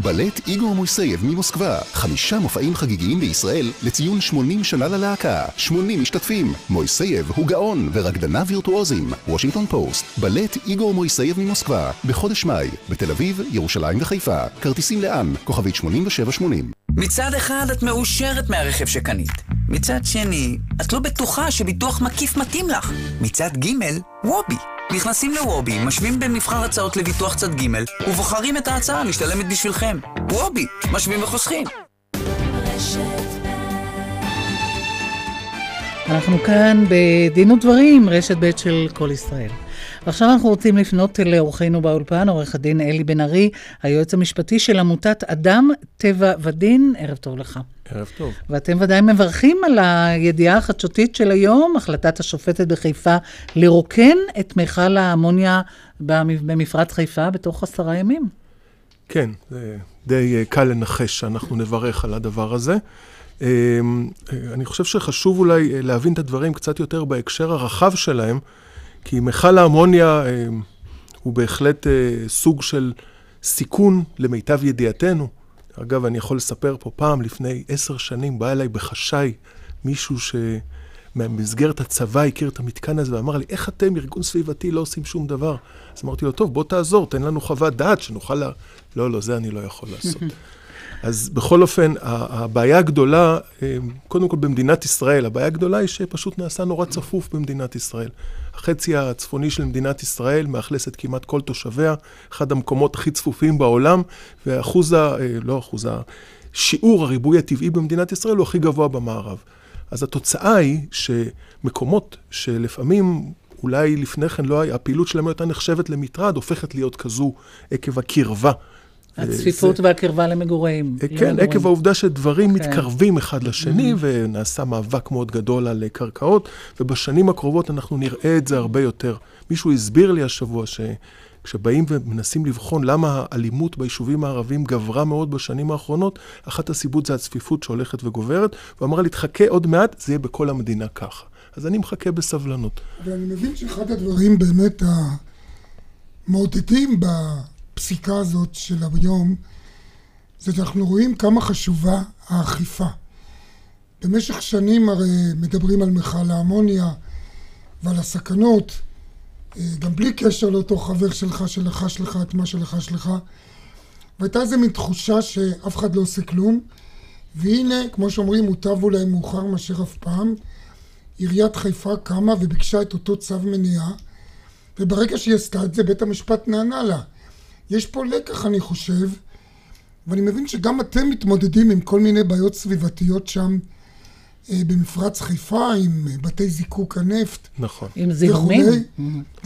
בלט איגור מויסייב ממוסקבה, חמישה מופעים חגיגיים בישראל לציון 80 שנה ללהקה, 80 משתתפים. מויסייב הוא גאון ורקדניה וירטואוזים. וושינגטון פוסט, בלט איגור מויסייב ממוסקבה, בחודש מאי, בתל אביב, ירושלים וחיפה. כרטיסים לאן? כוכבית 8780. מצד אחד את מאושרת מהרכב שקנית. מצד שני, את לא בטוחה שביטוח מקיף מתאים לך. מצד ג', וובי. נכנסים לוובי, משווים בין מבחר הצעות לביטוח צד ג' ובוחרים את ההצעה המשתלמת בשבילכם. וובי, משווים וחוסכים. אנחנו כאן בדין ודברים, רשת ב' של כל ישראל. ועכשיו אנחנו רוצים לפנות לאורחנו באולפן, עורך הדין אלי בן ארי, היועץ המשפטי של עמותת אדם, טבע ודין. ערב טוב לך. ערב טוב. ואתם ודאי מברכים על הידיעה החדשותית של היום, החלטת השופטת בחיפה לרוקן את מכל האמוניה במפרץ חיפה בתוך עשרה ימים. כן, זה די קל לנחש שאנחנו נברך על הדבר הזה. אני חושב שחשוב אולי להבין את הדברים קצת יותר בהקשר הרחב שלהם, כי מכל האמוניה הוא בהחלט סוג של סיכון למיטב ידיעתנו. אגב, אני יכול לספר פה פעם, לפני עשר שנים, בא אליי בחשאי מישהו במסגרת הצבא הכיר את המתקן הזה ואמר לי, איך אתם, ארגון סביבתי, לא עושים שום דבר? אז אמרתי לו, טוב, בוא תעזור, תן לנו חוות דעת שנוכל לה... לא, לא, זה אני לא יכול לעשות. אז בכל אופן, הבעיה הגדולה, אה, קודם כל במדינת ישראל, הבעיה הגדולה היא שפשוט נעשה נורא צפוף במדינת ישראל. החצי הצפוני של מדינת ישראל מאכלס את כמעט כל תושביה, אחד המקומות הכי צפופים בעולם, ואחוז ה... אה, לא אחוז ה... שיעור הריבוי הטבעי במדינת ישראל הוא הכי גבוה במערב. אז התוצאה היא שמקומות שלפעמים אולי לפני כן לא היה, הפעילות שלהם הייתה נחשבת למטרד, הופכת להיות כזו עקב הקרבה הצפיפות זה... והקרבה למגורים. אה, כן, למגורים. עקב העובדה שדברים okay. כן. מתקרבים אחד לשני, mm-hmm. ונעשה מאבק מאוד גדול על אה, קרקעות, ובשנים הקרובות אנחנו נראה את זה הרבה יותר. מישהו הסביר לי השבוע שכשבאים ומנסים לבחון למה האלימות ביישובים הערביים גברה מאוד בשנים האחרונות, אחת הסיבות זה הצפיפות שהולכת וגוברת, הוא אמר לי, תחכה עוד מעט, זה יהיה בכל המדינה ככה. אז אני מחכה בסבלנות. ואני מבין שאחד הדברים באמת המעודדים ב... הפסיקה הזאת של היום, זה שאנחנו רואים כמה חשובה האכיפה. במשך שנים הרי מדברים על מכל האמוניה ועל הסכנות, אה, גם בלי קשר לאותו חבר שלך שלחש לך את מה שלחש לך, והייתה איזה מין תחושה שאף אחד לא עושה כלום, והנה, כמו שאומרים, מוטב אולי מאוחר מאשר אף פעם, עיריית חיפה קמה וביקשה את אותו צו מניעה, וברגע שהיא עשתה את זה, בית המשפט נענה לה. יש פה לקח, אני חושב, ואני מבין שגם אתם מתמודדים עם כל מיני בעיות סביבתיות שם אה, במפרץ חיפה, עם אה, בתי זיקוק הנפט. נכון. עם זיהומים.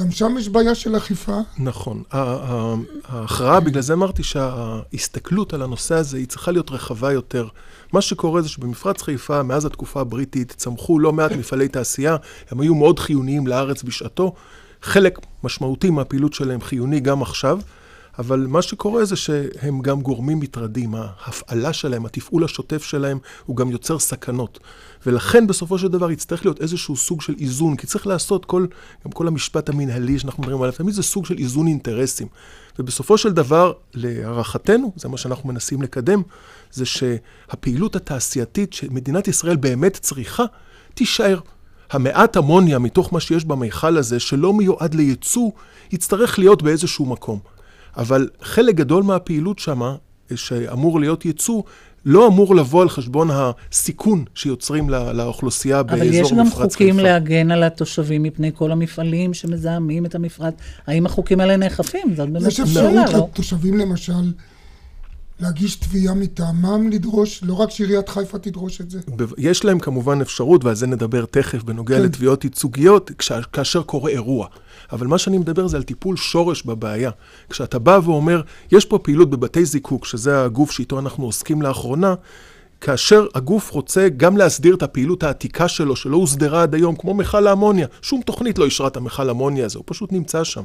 גם שם יש בעיה של אכיפה. נכון. ההכרעה, בגלל זה אמרתי שההסתכלות על הנושא הזה היא צריכה להיות רחבה יותר. מה שקורה זה שבמפרץ חיפה, מאז התקופה הבריטית, צמחו לא מעט מפעלי תעשייה, הם היו מאוד חיוניים לארץ בשעתו. חלק משמעותי מהפעילות שלהם חיוני גם עכשיו. אבל מה שקורה זה שהם גם גורמים מטרדים, ההפעלה שלהם, התפעול השוטף שלהם, הוא גם יוצר סכנות. ולכן בסופו של דבר יצטרך להיות איזשהו סוג של איזון, כי צריך לעשות כל, גם כל המשפט המנהלי שאנחנו מדברים עליו, תמיד זה סוג של איזון אינטרסים. ובסופו של דבר, להערכתנו, זה מה שאנחנו מנסים לקדם, זה שהפעילות התעשייתית שמדינת ישראל באמת צריכה, תישאר. המעט אמוניה מתוך מה שיש במיכל הזה, שלא מיועד לייצוא, יצטרך להיות באיזשהו מקום. אבל חלק גדול מהפעילות שמה, שאמור להיות ייצוא, לא אמור לבוא על חשבון הסיכון שיוצרים לא, לאוכלוסייה באזור מפרץ חיפה. אבל יש גם חוקים חיפה. להגן על התושבים מפני כל המפעלים שמזהמים את המפרץ. האם החוקים האלה נאכפים? זאת באמת שאלה, לא? יש אפשרות לתושבים למשל להגיש תביעה מטעמם לדרוש, לא רק שעיריית חיפה תדרוש את זה. יש להם כמובן אפשרות, ועל זה נדבר תכף, בנוגע כן. לתביעות ייצוגיות, כאשר קורה אירוע. אבל מה שאני מדבר זה על טיפול שורש בבעיה. כשאתה בא ואומר, יש פה פעילות בבתי זיקוק, שזה הגוף שאיתו אנחנו עוסקים לאחרונה, כאשר הגוף רוצה גם להסדיר את הפעילות העתיקה שלו, שלא הוסדרה עד היום, כמו מכל האמוניה. שום תוכנית לא אישרה את המכל האמוניה הזה, הוא פשוט נמצא שם.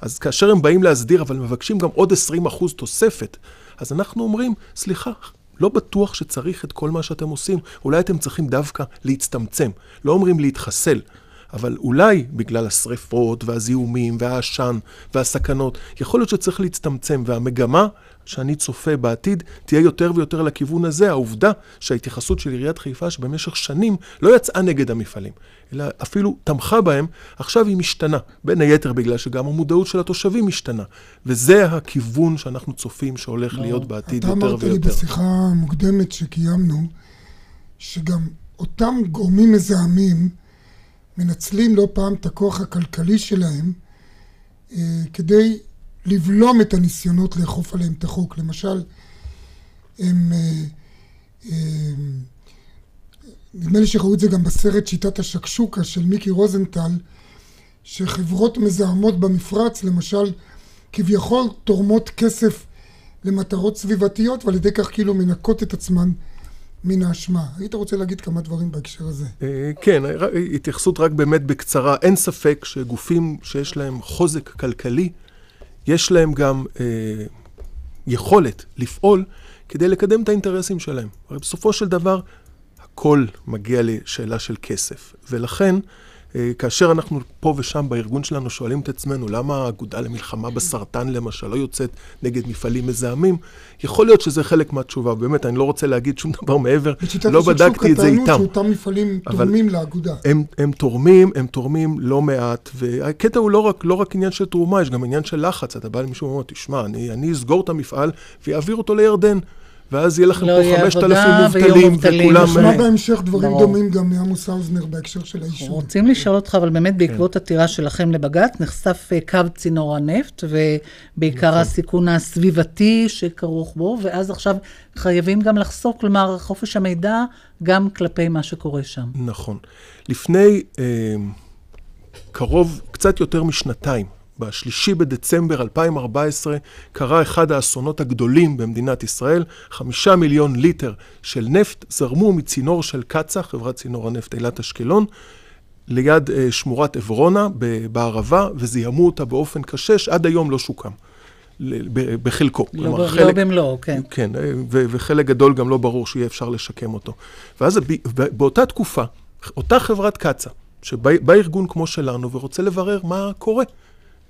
אז כאשר הם באים להסדיר, אבל מבקשים גם עוד 20% תוספת, אז אנחנו אומרים, סליחה, לא בטוח שצריך את כל מה שאתם עושים. אולי אתם צריכים דווקא להצטמצם. לא אומרים להתחסל, אבל אולי בגלל השריפות והזיהומים והעשן והסכנות, יכול להיות שצריך להצטמצם, והמגמה שאני צופה בעתיד תהיה יותר ויותר לכיוון הזה. העובדה שההתייחסות של עיריית חיפה, שבמשך שנים לא יצאה נגד המפעלים, אלא אפילו תמכה בהם, עכשיו היא משתנה. בין היתר בגלל שגם המודעות של התושבים משתנה. וזה הכיוון שאנחנו צופים שהולך לא, להיות בעתיד יותר ויותר. אתה אמרת לי בשיחה מוקדמת שקיימנו, שגם אותם גורמים מזהמים מנצלים לא פעם את הכוח הכלכלי שלהם אה, כדי לבלום את הניסיונות לאכוף עליהם את החוק. למשל, הם... אה, אה, נדמה לי שראו את זה גם בסרט שיטת השקשוקה של מיקי רוזנטל, שחברות מזהמות במפרץ, למשל, כביכול תורמות כסף למטרות סביבתיות, ועל ידי כך כאילו מנקות את עצמן מן האשמה. היית רוצה להגיד כמה דברים בהקשר הזה? אה, כן, התייחסות רק באמת בקצרה. אין ספק שגופים שיש להם חוזק כלכלי, יש להם גם אה, יכולת לפעול כדי לקדם את האינטרסים שלהם. הרי בסופו של דבר, הכל מגיע לשאלה של כסף. ולכן, כאשר אנחנו פה ושם בארגון שלנו שואלים את עצמנו למה האגודה למלחמה בסרטן למשל לא יוצאת נגד מפעלים מזהמים, יכול להיות שזה חלק מהתשובה, באמת, אני לא רוצה להגיד שום דבר מעבר, לא בדקתי את זה איתם. בשיטת שאותם מפעלים תורמים לאגודה. הם, הם תורמים, הם תורמים לא מעט, והקטע הוא לא רק, לא רק עניין של תרומה, יש גם עניין של לחץ. אתה בא למישהו ואומר, תשמע, אני, אני אסגור את המפעל ואעביר אותו לירדן. ואז יהיה לכם לא פה 5,000 מובטלים, וכולם... נשמע אה, בהמשך דברים ברור. דומים גם מעמוס האוזנר בהקשר של האישור. רוצים לשאול אותך, אבל באמת בעקבות כן. עתירה שלכם לבג"ץ, נחשף אה, קו צינור הנפט, ובעיקר נכון. הסיכון הסביבתי שכרוך בו, ואז עכשיו חייבים גם לחשוף, כלומר, חופש המידע, גם כלפי מה שקורה שם. נכון. לפני אה, קרוב, קצת יותר משנתיים, בשלישי בדצמבר 2014 קרה אחד האסונות הגדולים במדינת ישראל. חמישה מיליון ליטר של נפט זרמו מצינור של קצ"א, חברת צינור הנפט אילת אשקלון, ליד uh, שמורת עברונה בערבה, וזיהמו אותה באופן קשה, שעד היום לא שוקם. בחלקו. לא, כלומר, לא חלק, במלואו, כן. כן, אה, וחלק גדול גם לא ברור שיהיה אפשר לשקם אותו. ואז באותה תקופה, אותה חברת קצ"א, שבא ארגון כמו שלנו ורוצה לברר מה קורה.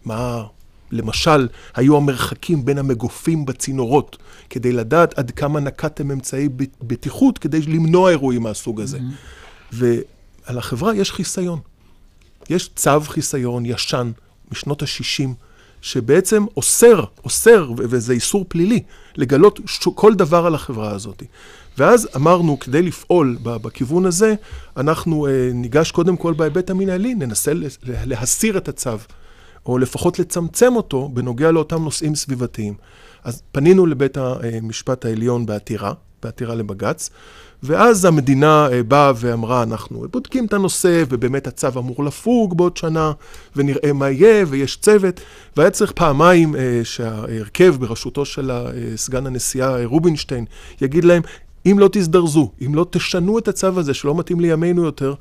מה, למשל, היו המרחקים בין המגופים בצינורות, כדי לדעת עד כמה נקטתם אמצעי בטיחות כדי למנוע אירועים מהסוג הזה. Mm-hmm. ועל החברה יש חיסיון. יש צו חיסיון ישן משנות ה-60, שבעצם אוסר, אוסר, וזה איסור פלילי, לגלות כל דבר על החברה הזאת. ואז אמרנו, כדי לפעול בכיוון הזה, אנחנו אה, ניגש קודם כל בהיבט המנהלי, ננסה להסיר את הצו. או לפחות לצמצם אותו בנוגע לאותם נושאים סביבתיים. אז פנינו לבית המשפט העליון בעתירה, בעתירה לבג"ץ, ואז המדינה אה, באה ואמרה, אנחנו בודקים את הנושא, ובאמת הצו אמור לפוג בעוד שנה, ונראה מה יהיה, ויש צוות, והיה צריך פעמיים אה, שההרכב בראשותו של אה, סגן הנשיאה רובינשטיין יגיד להם, אם לא תזדרזו, אם לא תשנו את הצו הזה שלא מתאים לימינו יותר,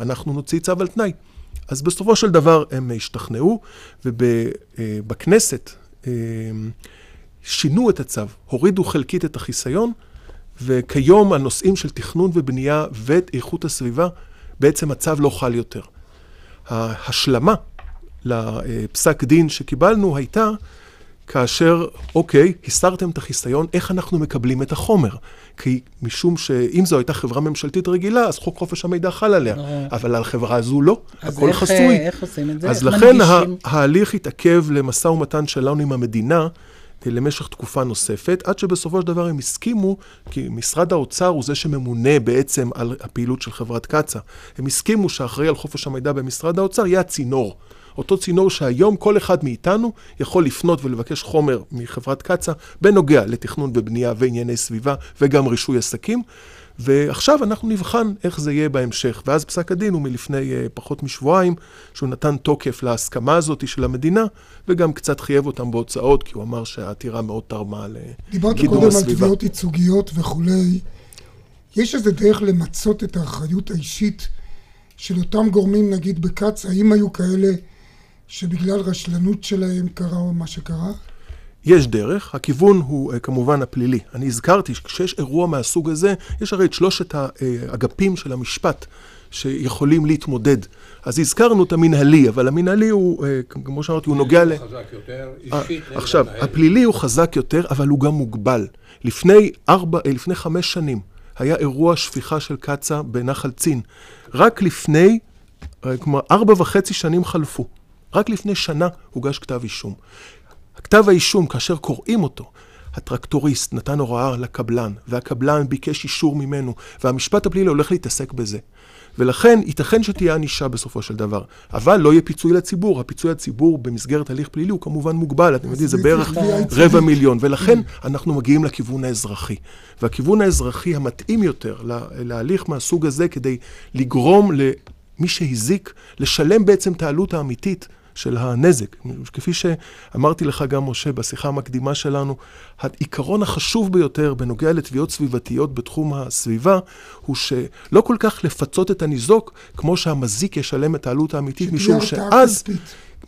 אנחנו נוציא צו על תנאי. אז בסופו של דבר הם השתכנעו, ובכנסת אה, שינו את הצו, הורידו חלקית את החיסיון, וכיום הנושאים של תכנון ובנייה ואת איכות הסביבה, בעצם הצו לא חל יותר. ההשלמה לפסק דין שקיבלנו הייתה כאשר, אוקיי, הסרתם את החיסיון, איך אנחנו מקבלים את החומר? כי משום שאם זו הייתה חברה ממשלתית רגילה, אז חוק חופש המידע חל עליה. אבל על חברה הזו לא, הכל איך, חסוי. אז איך עושים את זה? אז לכן ההליך התעכב למשא ומתן שלנו עם המדינה. למשך תקופה נוספת, עד שבסופו של דבר הם הסכימו, כי משרד האוצר הוא זה שממונה בעצם על הפעילות של חברת קצא"א. הם הסכימו שאחראי על חופש המידע במשרד האוצר יהיה הצינור. אותו צינור שהיום כל אחד מאיתנו יכול לפנות ולבקש חומר מחברת קצא"א בנוגע לתכנון ובנייה וענייני סביבה וגם רישוי עסקים. ועכשיו אנחנו נבחן איך זה יהיה בהמשך. ואז פסק הדין הוא מלפני uh, פחות משבועיים, שהוא נתן תוקף להסכמה הזאת של המדינה, וגם קצת חייב אותם בהוצאות, כי הוא אמר שהעתירה מאוד תרמה לקידום הסביבה. דיברת קודם על תביעות ייצוגיות וכולי. יש איזה דרך למצות את האחריות האישית של אותם גורמים, נגיד בקצ"א, האם היו כאלה שבגלל רשלנות שלהם קרה או מה שקרה? יש דרך, הכיוון הוא uh, כמובן הפלילי. אני הזכרתי שכשיש אירוע מהסוג הזה, יש הרי את שלושת האגפים של המשפט שיכולים להתמודד. אז הזכרנו את המנהלי, אבל המנהלי הוא, uh, כמו שאמרתי, הוא נוגע ל... חזק יותר, אה, אישית עכשיו, הפלילי הוא חזק יותר, אבל הוא גם מוגבל. לפני ארבע, לפני חמש שנים היה אירוע שפיכה של קצ"א בנחל צין. רק לפני, כלומר, ארבע וחצי שנים חלפו. רק לפני שנה הוגש כתב אישום. הכתב האישום, כאשר קוראים אותו, הטרקטוריסט נתן הוראה לקבלן, והקבלן ביקש אישור ממנו, והמשפט הפלילי הולך להתעסק בזה. ולכן ייתכן שתהיה ענישה בסופו של דבר, אבל לא יהיה פיצוי לציבור. הפיצוי לציבור במסגרת הליך פלילי הוא כמובן מוגבל, אתם יודעים, זה בערך רבע מיליון, ולכן אנחנו מגיעים לכיוון האזרחי. והכיוון האזרחי המתאים יותר להליך מהסוג הזה כדי לגרום למי שהזיק לשלם בעצם את העלות האמיתית של הנזק. כפי שאמרתי לך גם, משה, בשיחה המקדימה שלנו, העיקרון החשוב ביותר בנוגע לתביעות סביבתיות בתחום הסביבה, הוא שלא כל כך לפצות את הניזוק, כמו שהמזיק ישלם את העלות האמיתית, משום שאז...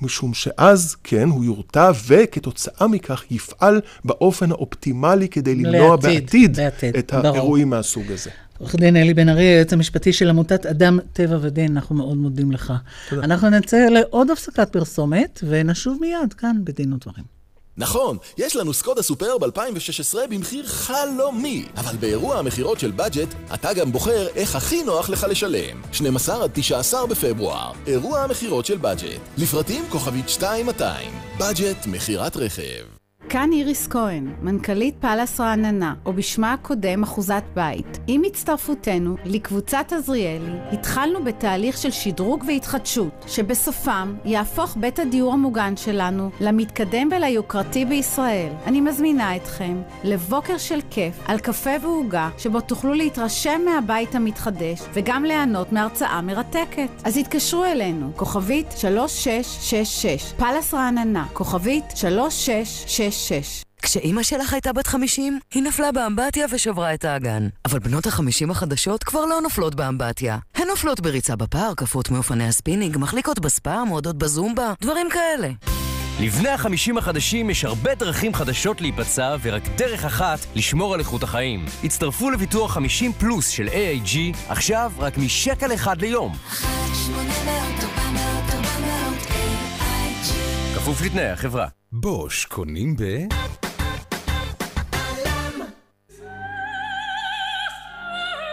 משום שאז, כן, הוא יורתע, וכתוצאה מכך יפעל באופן האופטימלי כדי למנוע לעתיד, בעתיד, בעתיד את ברור. האירועים מהסוג הזה. עורך דין אלי בן ארי, היועץ המשפטי של עמותת אדם, טבע ודין, אנחנו מאוד מודים לך. תודה. אנחנו נצא לעוד הפסקת פרסומת, ונשוב מיד כאן בדין ודברים. נכון, יש לנו סקודה סופרב 2016 במחיר חלומי, אבל באירוע המכירות של בדג'ט, אתה גם בוחר איך הכי נוח לך לשלם. 12 עד 19 בפברואר, אירוע המכירות של בדג'ט. לפרטים כוכבית 2200, בדג'ט מכירת רכב. כאן איריס כהן, מנכ"לית פאלאס רעננה, או בשמה הקודם אחוזת בית. עם הצטרפותנו לקבוצת עזריאלי, התחלנו בתהליך של שדרוג והתחדשות, שבסופם יהפוך בית הדיור המוגן שלנו למתקדם וליוקרתי בישראל. אני מזמינה אתכם לבוקר של כיף על קפה ועוגה, שבו תוכלו להתרשם מהבית המתחדש וגם ליהנות מהרצאה מרתקת. אז התקשרו אלינו, כוכבית 3666, פאלאס רעננה, כוכבית 3666 שש. כשאימא שלך הייתה בת 50, היא נפלה באמבטיה ושברה את האגן. אבל בנות ה-50 החדשות כבר לא נופלות באמבטיה. הן נופלות בריצה בפארק, עפות מאופני הספינינג, מחליקות בספא, מועדות בזומבה, דברים כאלה. לבני החמישים החדשים יש הרבה דרכים חדשות להיפצע ורק דרך אחת לשמור על איכות החיים. הצטרפו לביטוח 50 פלוס של AIG, עכשיו רק משקל אחד ליום. 1 800 כפוף לתנאי החברה. בוש קונים ב...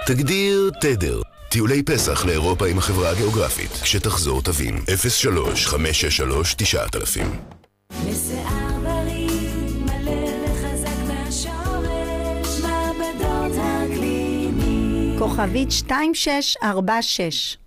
תגדיר תדר. טיולי פסח לאירופה עם החברה הגיאוגרפית. כשתחזור תבין. 03 563 9000 כוכבית 2646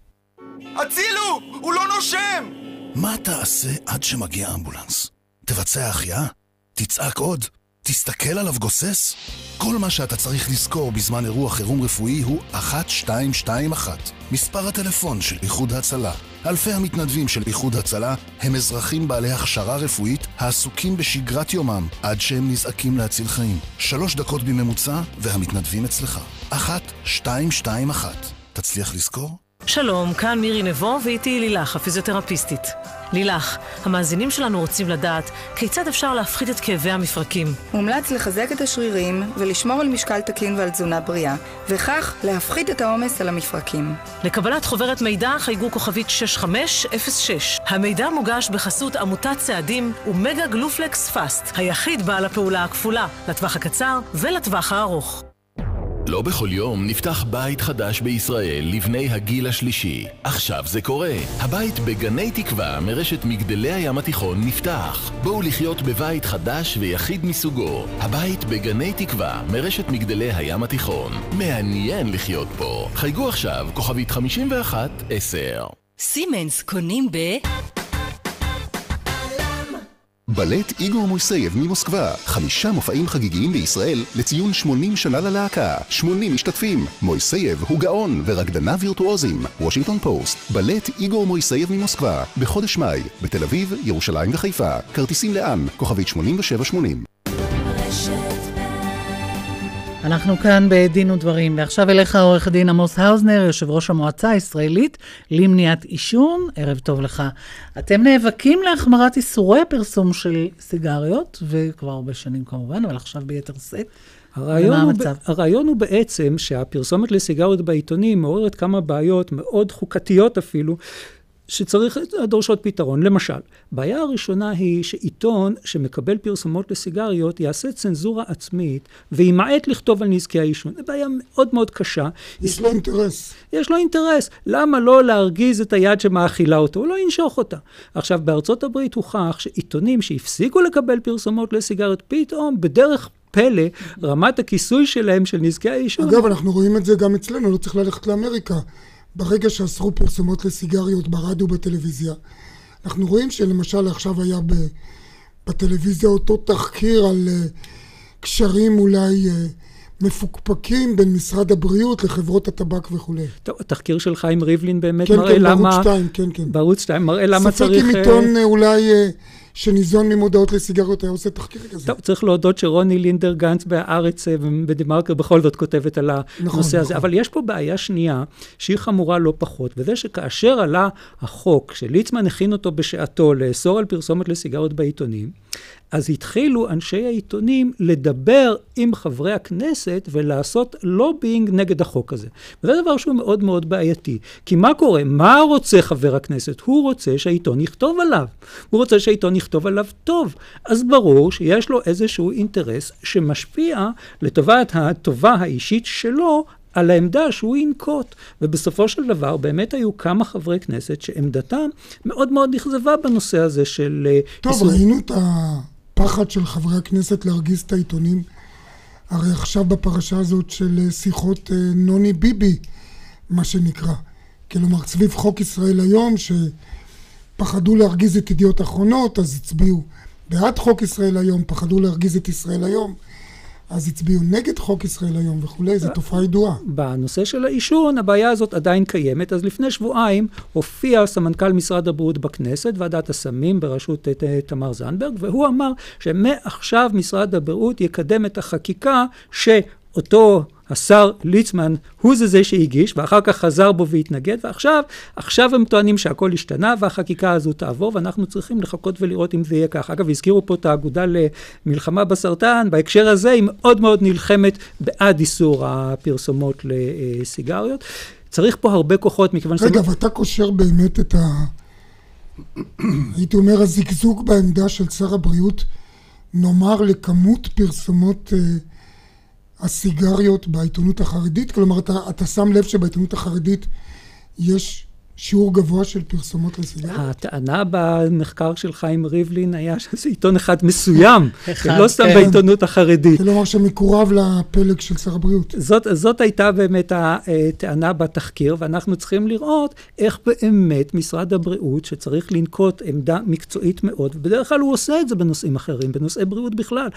הצילו! הוא לא נושם! מה תעשה עד שמגיע אמבולנס? תבצע החייאה? תצעק עוד? תסתכל עליו גוסס? כל מה שאתה צריך לזכור בזמן אירוע חירום רפואי הוא 1221, מספר הטלפון של איחוד הצלה. אלפי המתנדבים של איחוד הצלה הם אזרחים בעלי הכשרה רפואית העסוקים בשגרת יומם עד שהם נזעקים להציל חיים. שלוש דקות בממוצע והמתנדבים אצלך. 1221. תצליח לזכור? שלום, כאן מירי נבו ואיתי לילך, הפיזיותרפיסטית. לילך, המאזינים שלנו רוצים לדעת כיצד אפשר להפחית את כאבי המפרקים. מומלץ לחזק את השרירים ולשמור על משקל תקין ועל תזונה בריאה, וכך להפחית את העומס על המפרקים. לקבלת חוברת מידע חייגו כוכבית 6506. המידע מוגש בחסות עמותת צעדים ומגה גלופלקס פאסט, היחיד בעל הפעולה הכפולה, לטווח הקצר ולטווח הארוך. לא בכל יום נפתח בית חדש בישראל לבני הגיל השלישי. עכשיו זה קורה. הבית בגני תקווה מרשת מגדלי הים התיכון נפתח. בואו לחיות בבית חדש ויחיד מסוגו. הבית בגני תקווה מרשת מגדלי הים התיכון. מעניין לחיות פה. חייגו עכשיו, כוכבית 51-10. סימנס קונים ב... בלט איגור מויסייב ממוסקבה, חמישה מופעים חגיגיים בישראל לציון 80 שנה ללהקה, 80 משתתפים, מויסייב הוא גאון ורקדניו וירטואוזים, וושינגטון פוסט, בלט איגור מויסייב ממוסקבה, בחודש מאי, בתל אביב, ירושלים וחיפה, כרטיסים לאן, כוכבית 8780 אנחנו כאן בדין ודברים, ועכשיו אליך עורך דין עמוס האוזנר, יושב ראש המועצה הישראלית למניעת עישון, ערב טוב לך. אתם נאבקים להחמרת איסורי הפרסום של סיגריות, וכבר הרבה שנים כמובן, אבל עכשיו ביתר שאת. הרעיון הוא, הרעיון הוא בעצם שהפרסומת לסיגריות בעיתונים מעוררת כמה בעיות מאוד חוקתיות אפילו, שצריך, דורשות פתרון. למשל, בעיה הראשונה היא שעיתון שמקבל פרסומות לסיגריות יעשה צנזורה עצמית וימעט לכתוב על נזקי העישון. זו בעיה מאוד מאוד קשה. יש לו אינטרס. יש לו אינטרס. למה לא להרגיז את היד שמאכילה אותו? הוא לא ינשוך אותה. עכשיו, בארצות הברית הוכח שעיתונים שהפסיקו לקבל פרסומות לסיגריות, פתאום בדרך פלא, רמת הכיסוי שלהם של נזקי העישון. אגב, אנחנו רואים את זה גם אצלנו, לא צריך ללכת לאמריקה. ברגע שאסרו פרסומות לסיגריות ברדיו ובטלוויזיה, אנחנו רואים שלמשל עכשיו היה ב, בטלוויזיה אותו תחקיר על uh, קשרים אולי uh, מפוקפקים בין משרד הבריאות לחברות הטבק וכולי. טוב, התחקיר של חיים ריבלין באמת כן, מראה כן, למה... כן, כן, בערוץ 2, כן, כן. בערוץ 2 מראה למה צריך... ספק אם עיתון uh, אולי... שניזון ממודעות לסיגריות היה עושה תחקיר כזה. טוב, צריך להודות שרוני לינדר גנץ בהארץ בדה-מרקר בכל זאת כותבת על הנושא נכון, הזה. נכון. אבל יש פה בעיה שנייה, שהיא חמורה לא פחות, וזה שכאשר עלה החוק, שליצמן הכין אותו בשעתו לאסור על פרסומת לסיגריות בעיתונים, אז התחילו אנשי העיתונים לדבר עם חברי הכנסת ולעשות לובינג נגד החוק הזה. וזה דבר שהוא מאוד מאוד בעייתי. כי מה קורה? מה רוצה חבר הכנסת? הוא רוצה שהעיתון יכתוב עליו. הוא רוצה שהעיתון יכתוב עליו טוב. אז ברור שיש לו איזשהו אינטרס שמשפיע לטובת הטובה האישית שלו על העמדה שהוא ינקוט. ובסופו של דבר באמת היו כמה חברי כנסת שעמדתם מאוד מאוד נכזבה בנושא הזה של... אה, טוב, איסור... ראינו את הפחד של חברי הכנסת להרגיז את העיתונים. הרי עכשיו בפרשה הזאת של אה, שיחות אה, נוני ביבי, מה שנקרא. כלומר, סביב חוק ישראל היום, שפחדו להרגיז את ידיעות אחרונות, אז הצביעו בעד חוק ישראל היום, פחדו להרגיז את ישראל היום. אז הצביעו נגד חוק ישראל היום וכולי, זו תופעה ידועה. בנושא של העישון, הבעיה הזאת עדיין קיימת. אז לפני שבועיים הופיע סמנכ"ל משרד הבריאות בכנסת, ועדת הסמים בראשות תמר זנדברג, והוא אמר שמעכשיו משרד הבריאות יקדם את החקיקה שאותו... השר ליצמן הוא זה זה שהגיש, ואחר כך חזר בו והתנגד, ועכשיו, עכשיו הם טוענים שהכל השתנה והחקיקה הזו תעבור, ואנחנו צריכים לחכות ולראות אם זה יהיה כך. אגב, הזכירו פה את האגודה למלחמה בסרטן, בהקשר הזה היא מאוד מאוד נלחמת בעד איסור הפרסומות לסיגריות. צריך פה הרבה כוחות, מכיוון ש... רגע, ואתה קושר באמת את ה... הייתי אומר, הזגזוג בעמדה של שר הבריאות, נאמר לכמות פרסומות... Uh... הסיגריות בעיתונות החרדית? כלומר, אתה, אתה שם לב שבעיתונות החרדית יש שיעור גבוה של פרסומות לסיגריות? הטענה במחקר של חיים ריבלין היה שזה עיתון אחד מסוים, לא סתם כן. בעיתונות החרדית. כלומר שמקורב לפלג של שר הבריאות. זאת, זאת הייתה באמת הטענה בתחקיר, ואנחנו צריכים לראות איך באמת משרד הבריאות, שצריך לנקוט עמדה מקצועית מאוד, ובדרך כלל הוא עושה את זה בנושאים אחרים, בנושאי בריאות בכלל.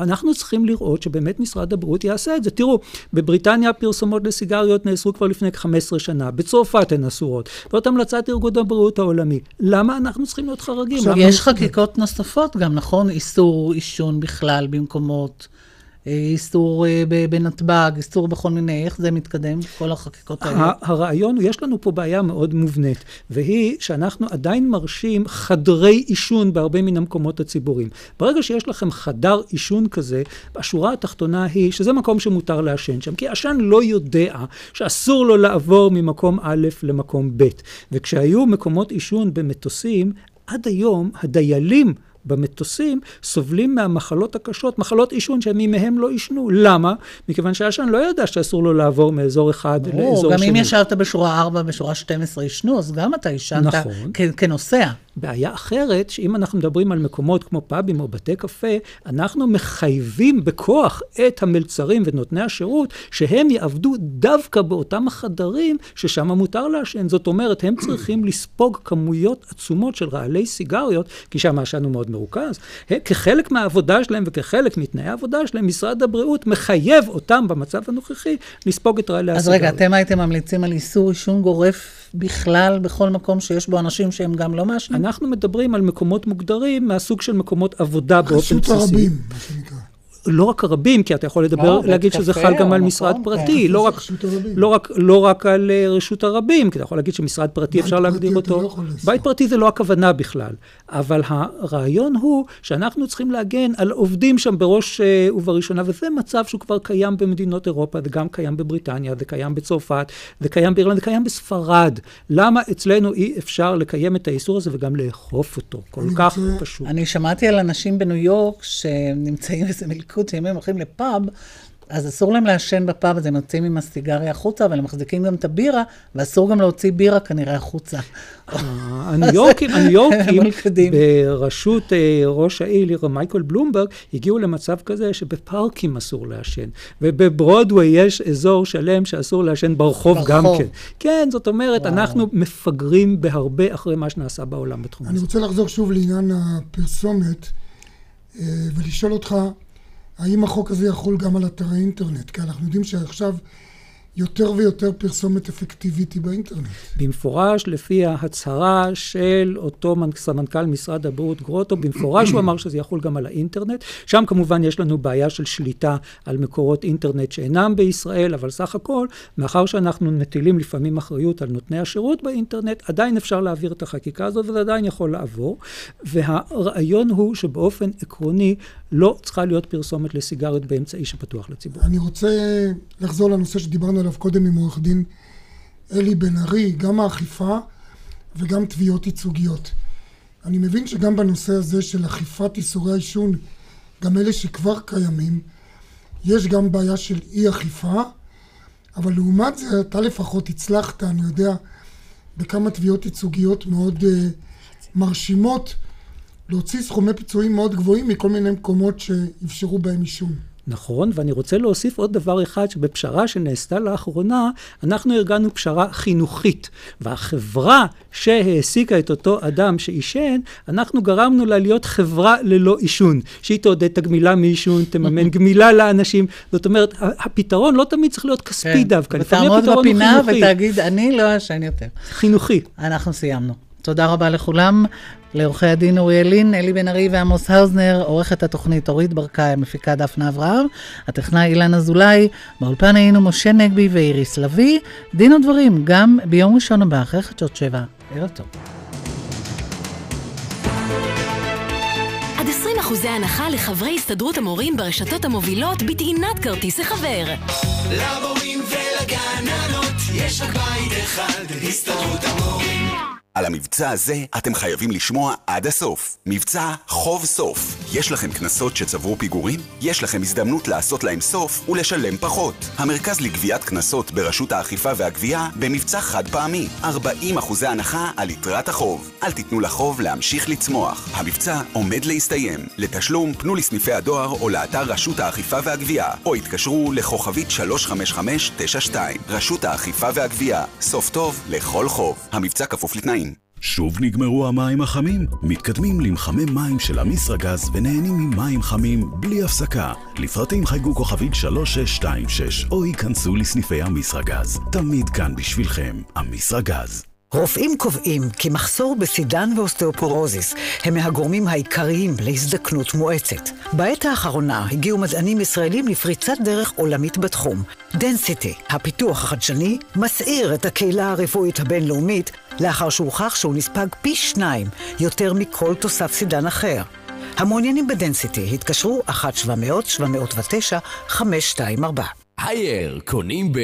אנחנו צריכים לראות שבאמת משרד הבריאות יעשה את זה. תראו, בבריטניה פרסומות לסיגריות נאסרו כבר לפני כ-15 שנה, בצרפת הן אסורות. זאת המלצת ארגון הבריאות העולמי. למה אנחנו צריכים להיות חרגים? עכשיו, יש חקיקות נוספות גם, נכון? איסור עישון בכלל במקומות איסור אה, בנתב"ג, איסור בכל מיני, איך זה מתקדם, כל החקיקות האלה? הרעיון הוא, יש לנו פה בעיה מאוד מובנית, והיא שאנחנו עדיין מרשים חדרי עישון בהרבה מן המקומות הציבוריים. ברגע שיש לכם חדר עישון כזה, השורה התחתונה היא שזה מקום שמותר לעשן שם, כי עשן לא יודע שאסור לו לעבור ממקום א' למקום ב'. וכשהיו מקומות עישון במטוסים, עד היום הדיילים במטוסים סובלים מהמחלות הקשות, מחלות עישון שממיהם לא עישנו. למה? מכיוון שהעשן לא ידע שאסור לו לעבור מאזור אחד ברור, לאזור שני. גם אם ישבת בשורה 4, בשורה 12 עישנו, אז גם אתה עישנת נכון. כנוסע. בעיה אחרת, שאם אנחנו מדברים על מקומות כמו פאבים או בתי קפה, אנחנו מחייבים בכוח את המלצרים ונותני השירות, שהם יעבדו דווקא באותם החדרים ששם מותר לעשן. זאת אומרת, הם צריכים לספוג כמויות עצומות של רעלי סיגריות, כי שם העשן הוא מאוד מרוכז. כחלק מהעבודה שלהם וכחלק מתנאי העבודה שלהם, משרד הבריאות מחייב אותם במצב הנוכחי לספוג את רעלי הסיגריות. אז רגע, אתם הייתם ממליצים על איסור עישון גורף בכלל, בכל מקום שיש בו אנשים שהם גם לא מעשנים? אנחנו מדברים על מקומות מוגדרים מהסוג של מקומות עבודה באופן בסיסי. רשות הרבים, מה שנקרא. לא רק הרבים, כי אתה יכול לדבר, לא, להגיד שזה חל גם על משרד פרטי, כן, לא, רק, לא, רק, לא רק על אה, רשות הרבים, כי אתה יכול להגיד שמשרד פרטי אפשר להגדיר אותו. לא בית פרטי זה לא הכוונה בכלל, אבל הרעיון הוא שאנחנו צריכים להגן על עובדים שם בראש אה, ובראשונה, וזה מצב שהוא כבר קיים במדינות אירופה, זה גם קיים בבריטניה, זה קיים בצרפת, זה קיים באירלנד, זה קיים בספרד. למה אצלנו אי אפשר לקיים את האיסור הזה וגם לאכוף אותו? כל כך פשוט. אני שמעתי על אנשים בניו יורק שנמצאים איזה מלכוד. הליכוד, שאם הם הולכים לפאב, אז אסור להם לעשן בפאב, אז הם יוצאים עם הסיגריה החוצה, אבל הם מחזיקים גם את הבירה, ואסור גם להוציא בירה כנראה החוצה. אה, הניו יורקים, בראשות אה, ראש העיר מייקל בלומברג, הגיעו למצב כזה שבפארקים אסור לעשן, ובברודווי יש אזור שלם שאסור לעשן ברחוב גם כן. כן, זאת אומרת, אנחנו מפגרים בהרבה אחרי מה שנעשה בעולם בתחום הזה. אני רוצה לחזור שוב לעניין הפרסומת, אה, ולשאול אותך, האם החוק הזה יחול גם על אתרי אינטרנט? כי אנחנו יודעים שעכשיו יותר ויותר פרסומת אפקטיבית היא באינטרנט. במפורש, לפי ההצהרה של אותו סמנכ"ל משרד הבריאות גרוטו, במפורש הוא אמר שזה יחול גם על האינטרנט. שם כמובן יש לנו בעיה של שליטה על מקורות אינטרנט שאינם בישראל, אבל סך הכל, מאחר שאנחנו מטילים לפעמים אחריות על נותני השירות באינטרנט, עדיין אפשר להעביר את החקיקה הזאת וזה עדיין יכול לעבור. והרעיון הוא שבאופן עקרוני לא צריכה להיות פרסומת לסיגריות באמצעי שפתוח לציבור. אני רוצה לחזור לנושא שדיברנו עליו קודם עם עורך דין אלי בן ארי, גם האכיפה וגם תביעות ייצוגיות. אני מבין שגם בנושא הזה של אכיפת איסורי העישון, גם אלה שכבר קיימים, יש גם בעיה של אי אכיפה, אבל לעומת זה אתה לפחות הצלחת, אני יודע, בכמה תביעות ייצוגיות מאוד uh, מרשימות, להוציא סכומי פיצויים מאוד גבוהים מכל מיני מקומות שאפשרו בהם עישון. נכון, ואני רוצה להוסיף עוד דבר אחד, שבפשרה שנעשתה לאחרונה, אנחנו ארגנו פשרה חינוכית. והחברה שהעסיקה את אותו אדם שעישן, אנחנו גרמנו לה להיות חברה ללא עישון. שהיא תעודד את הגמילה מעישון, תממן גמילה לאנשים. זאת אומרת, הפתרון לא תמיד צריך להיות כספי כן. דווקא. לפעמים הפתרון הוא חינוכי. ותעמוד בפינה ותגיד, אני לא אעשן יותר. חינוכי. אנחנו סיימנו. תודה רבה לכולם. לעורכי הדין אוריאל לין, אלי בן ארי ועמוס האוזנר, עורכת התוכנית אורית ברקאי, המפיקה דפנה אברהם, הטכנאי אילן אזולאי, באולפן היינו משה נגבי ואיריס לביא. דין ודברים, גם ביום ראשון הבא, אחרי חדשות שבע. ערב טוב. עד 20% הנחה לחברי הסתדרות המורים ברשתות המובילות בטעינת כרטיס החבר. למורים ולגננות יש רק בית אחד, הסתדרות המורים. על המבצע הזה אתם חייבים לשמוע עד הסוף. מבצע חוב סוף. יש לכם קנסות שצברו פיגורים? יש לכם הזדמנות לעשות להם סוף ולשלם פחות. המרכז לגביית קנסות ברשות האכיפה והגבייה במבצע חד פעמי. 40 אחוזי הנחה על יתרת החוב. אל תיתנו לחוב להמשיך לצמוח. המבצע עומד להסתיים. לתשלום פנו לסניפי הדואר או לאתר רשות האכיפה והגבייה, או התקשרו לכוכבית 35592. רשות האכיפה והגבייה. סוף טוב לכל חוב. המבצע כפוף לתנאים. שוב נגמרו המים החמים? מתקדמים למחמם מים של אמישראגז ונהנים ממים חמים בלי הפסקה. לפרטים חייגו כוכבית 3626 או היכנסו לסניפי אמישראגז. תמיד כאן בשבילכם, אמישראגז. רופאים קובעים כי מחסור בסידן ואוסטאופורוזיס הם מהגורמים העיקריים להזדקנות מואצת. בעת האחרונה הגיעו מדענים ישראלים לפריצת דרך עולמית בתחום. דנסיטי, הפיתוח החדשני, מסעיר את הקהילה הרפואית הבינלאומית לאחר שהוכח שהוא נספג פי שניים יותר מכל תוסף סידן אחר. המעוניינים בדנסיטי התקשרו 1-700-709-524. הייר, קונים ב...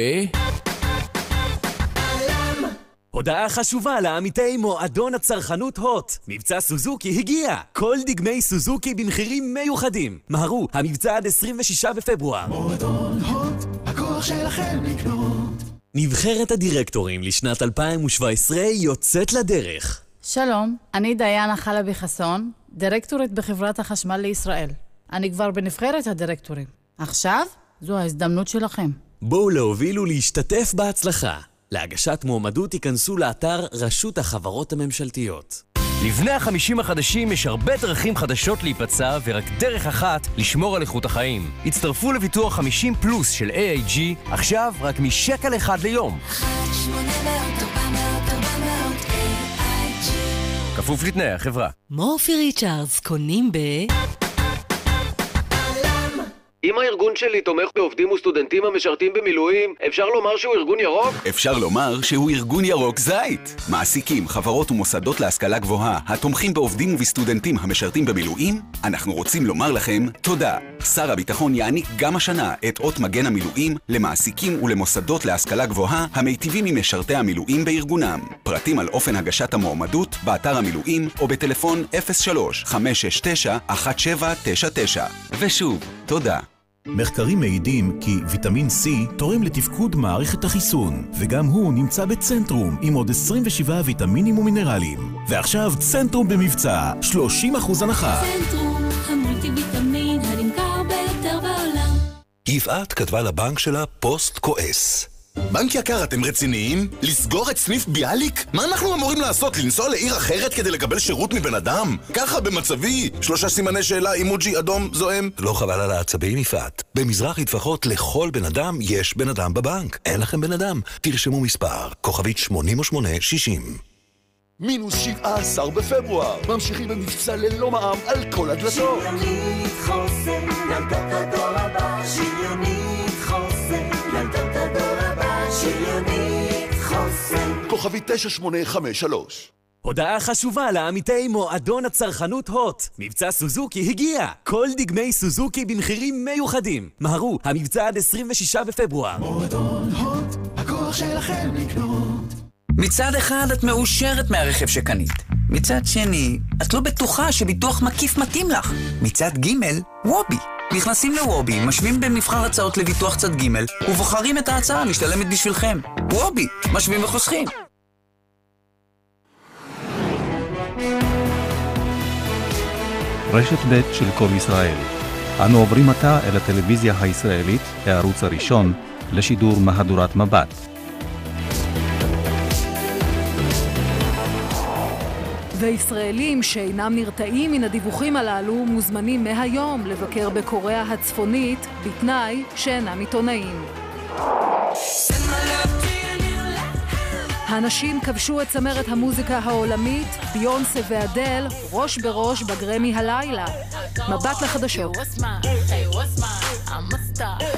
הודעה חשובה לעמיתי מועדון הצרכנות הוט. מבצע סוזוקי הגיע! כל דגמי סוזוקי במחירים מיוחדים. מהרו, המבצע עד 26 בפברואר. מועדון הוט, הכוח שלכם לקנות. נבחרת הדירקטורים לשנת 2017 יוצאת לדרך. שלום, אני דיינה חלבי חסון, דירקטורית בחברת החשמל לישראל. אני כבר בנבחרת הדירקטורים. עכשיו, זו ההזדמנות שלכם. בואו להוביל ולהשתתף בהצלחה. להגשת מועמדות ייכנסו לאתר רשות החברות הממשלתיות. לבני החמישים החדשים יש הרבה דרכים חדשות להיפצע ורק דרך אחת לשמור על איכות החיים. הצטרפו לביטוח 50 פלוס של AIG, עכשיו רק משקל אחד ליום. 1-800-400-400 כפוף לתנאי החברה. מורפי ריצ'רדס קונים ב... אם הארגון שלי תומך בעובדים וסטודנטים המשרתים במילואים, אפשר לומר שהוא ארגון ירוק? אפשר לומר שהוא ארגון ירוק זית. מעסיקים, חברות ומוסדות להשכלה גבוהה התומכים בעובדים ובסטודנטים המשרתים במילואים, אנחנו רוצים לומר לכם תודה. שר הביטחון יעניק גם השנה את אות מגן המילואים למעסיקים ולמוסדות להשכלה גבוהה המיטיבים עם משרתי המילואים בארגונם. פרטים על אופן הגשת המועמדות באתר המילואים או בטלפון 03-569-1799. ושוב, תודה. מחקרים מעידים כי ויטמין C תורם לתפקוד מערכת החיסון, וגם הוא נמצא בצנטרום עם עוד 27 ויטמינים ומינרלים. ועכשיו צנטרום במבצע, 30% הנחה. צנטרום, המולטי ויטמין הנמכר ביותר בעולם. יפעת כתבה לבנק שלה פוסט כועס. בנק יקר, אתם רציניים? לסגור את סניף ביאליק? מה אנחנו אמורים לעשות? לנסוע לעיר אחרת כדי לקבל שירות מבן אדם? ככה במצבי? שלושה סימני שאלה, אימוג'י אדום זועם? לא חבל על העצבים, יפעת. במזרחי טפחות לכל בן אדם יש בן אדם בבנק. אין לכם בן אדם? תרשמו מספר, כוכבית 8860. מינוס 17 בפברואר. ממשיכים במבצע ללא מע"מ על כל הדלתות. שריונית חוסן, ילדות הדור הבא. שריונית כוכבי 9853 הודעה חשובה לעמיתי מועדון הצרכנות הוט. מבצע סוזוקי הגיע! כל דגמי סוזוקי במחירים מיוחדים. מהרו, המבצע עד 26 בפברואר. מועדון הוט, הכוח שלכם לקנות. מצד אחד את מאושרת מהרכב שקנית. מצד שני, את לא בטוחה שביטוח מקיף מתאים לך. מצד ג', וובי. נכנסים לוובי, משווים בין מבחר הצעות לביטוח צד ג' ובוחרים את ההצעה המשתלמת בשבילכם. וובי, משווים וחוסכים. רשת ב' של כל ישראל. אנו עוברים עתה אל הטלוויזיה הישראלית, הערוץ הראשון, לשידור מהדורת מבט. וישראלים שאינם נרתעים מן הדיווחים הללו מוזמנים מהיום לבקר בקוריאה הצפונית, בתנאי שאינם עיתונאים. הנשים כבשו את צמרת המוזיקה העולמית, ביונסה ואדל, ראש בראש בגרמי הלילה. מבט לחדשות. Hey,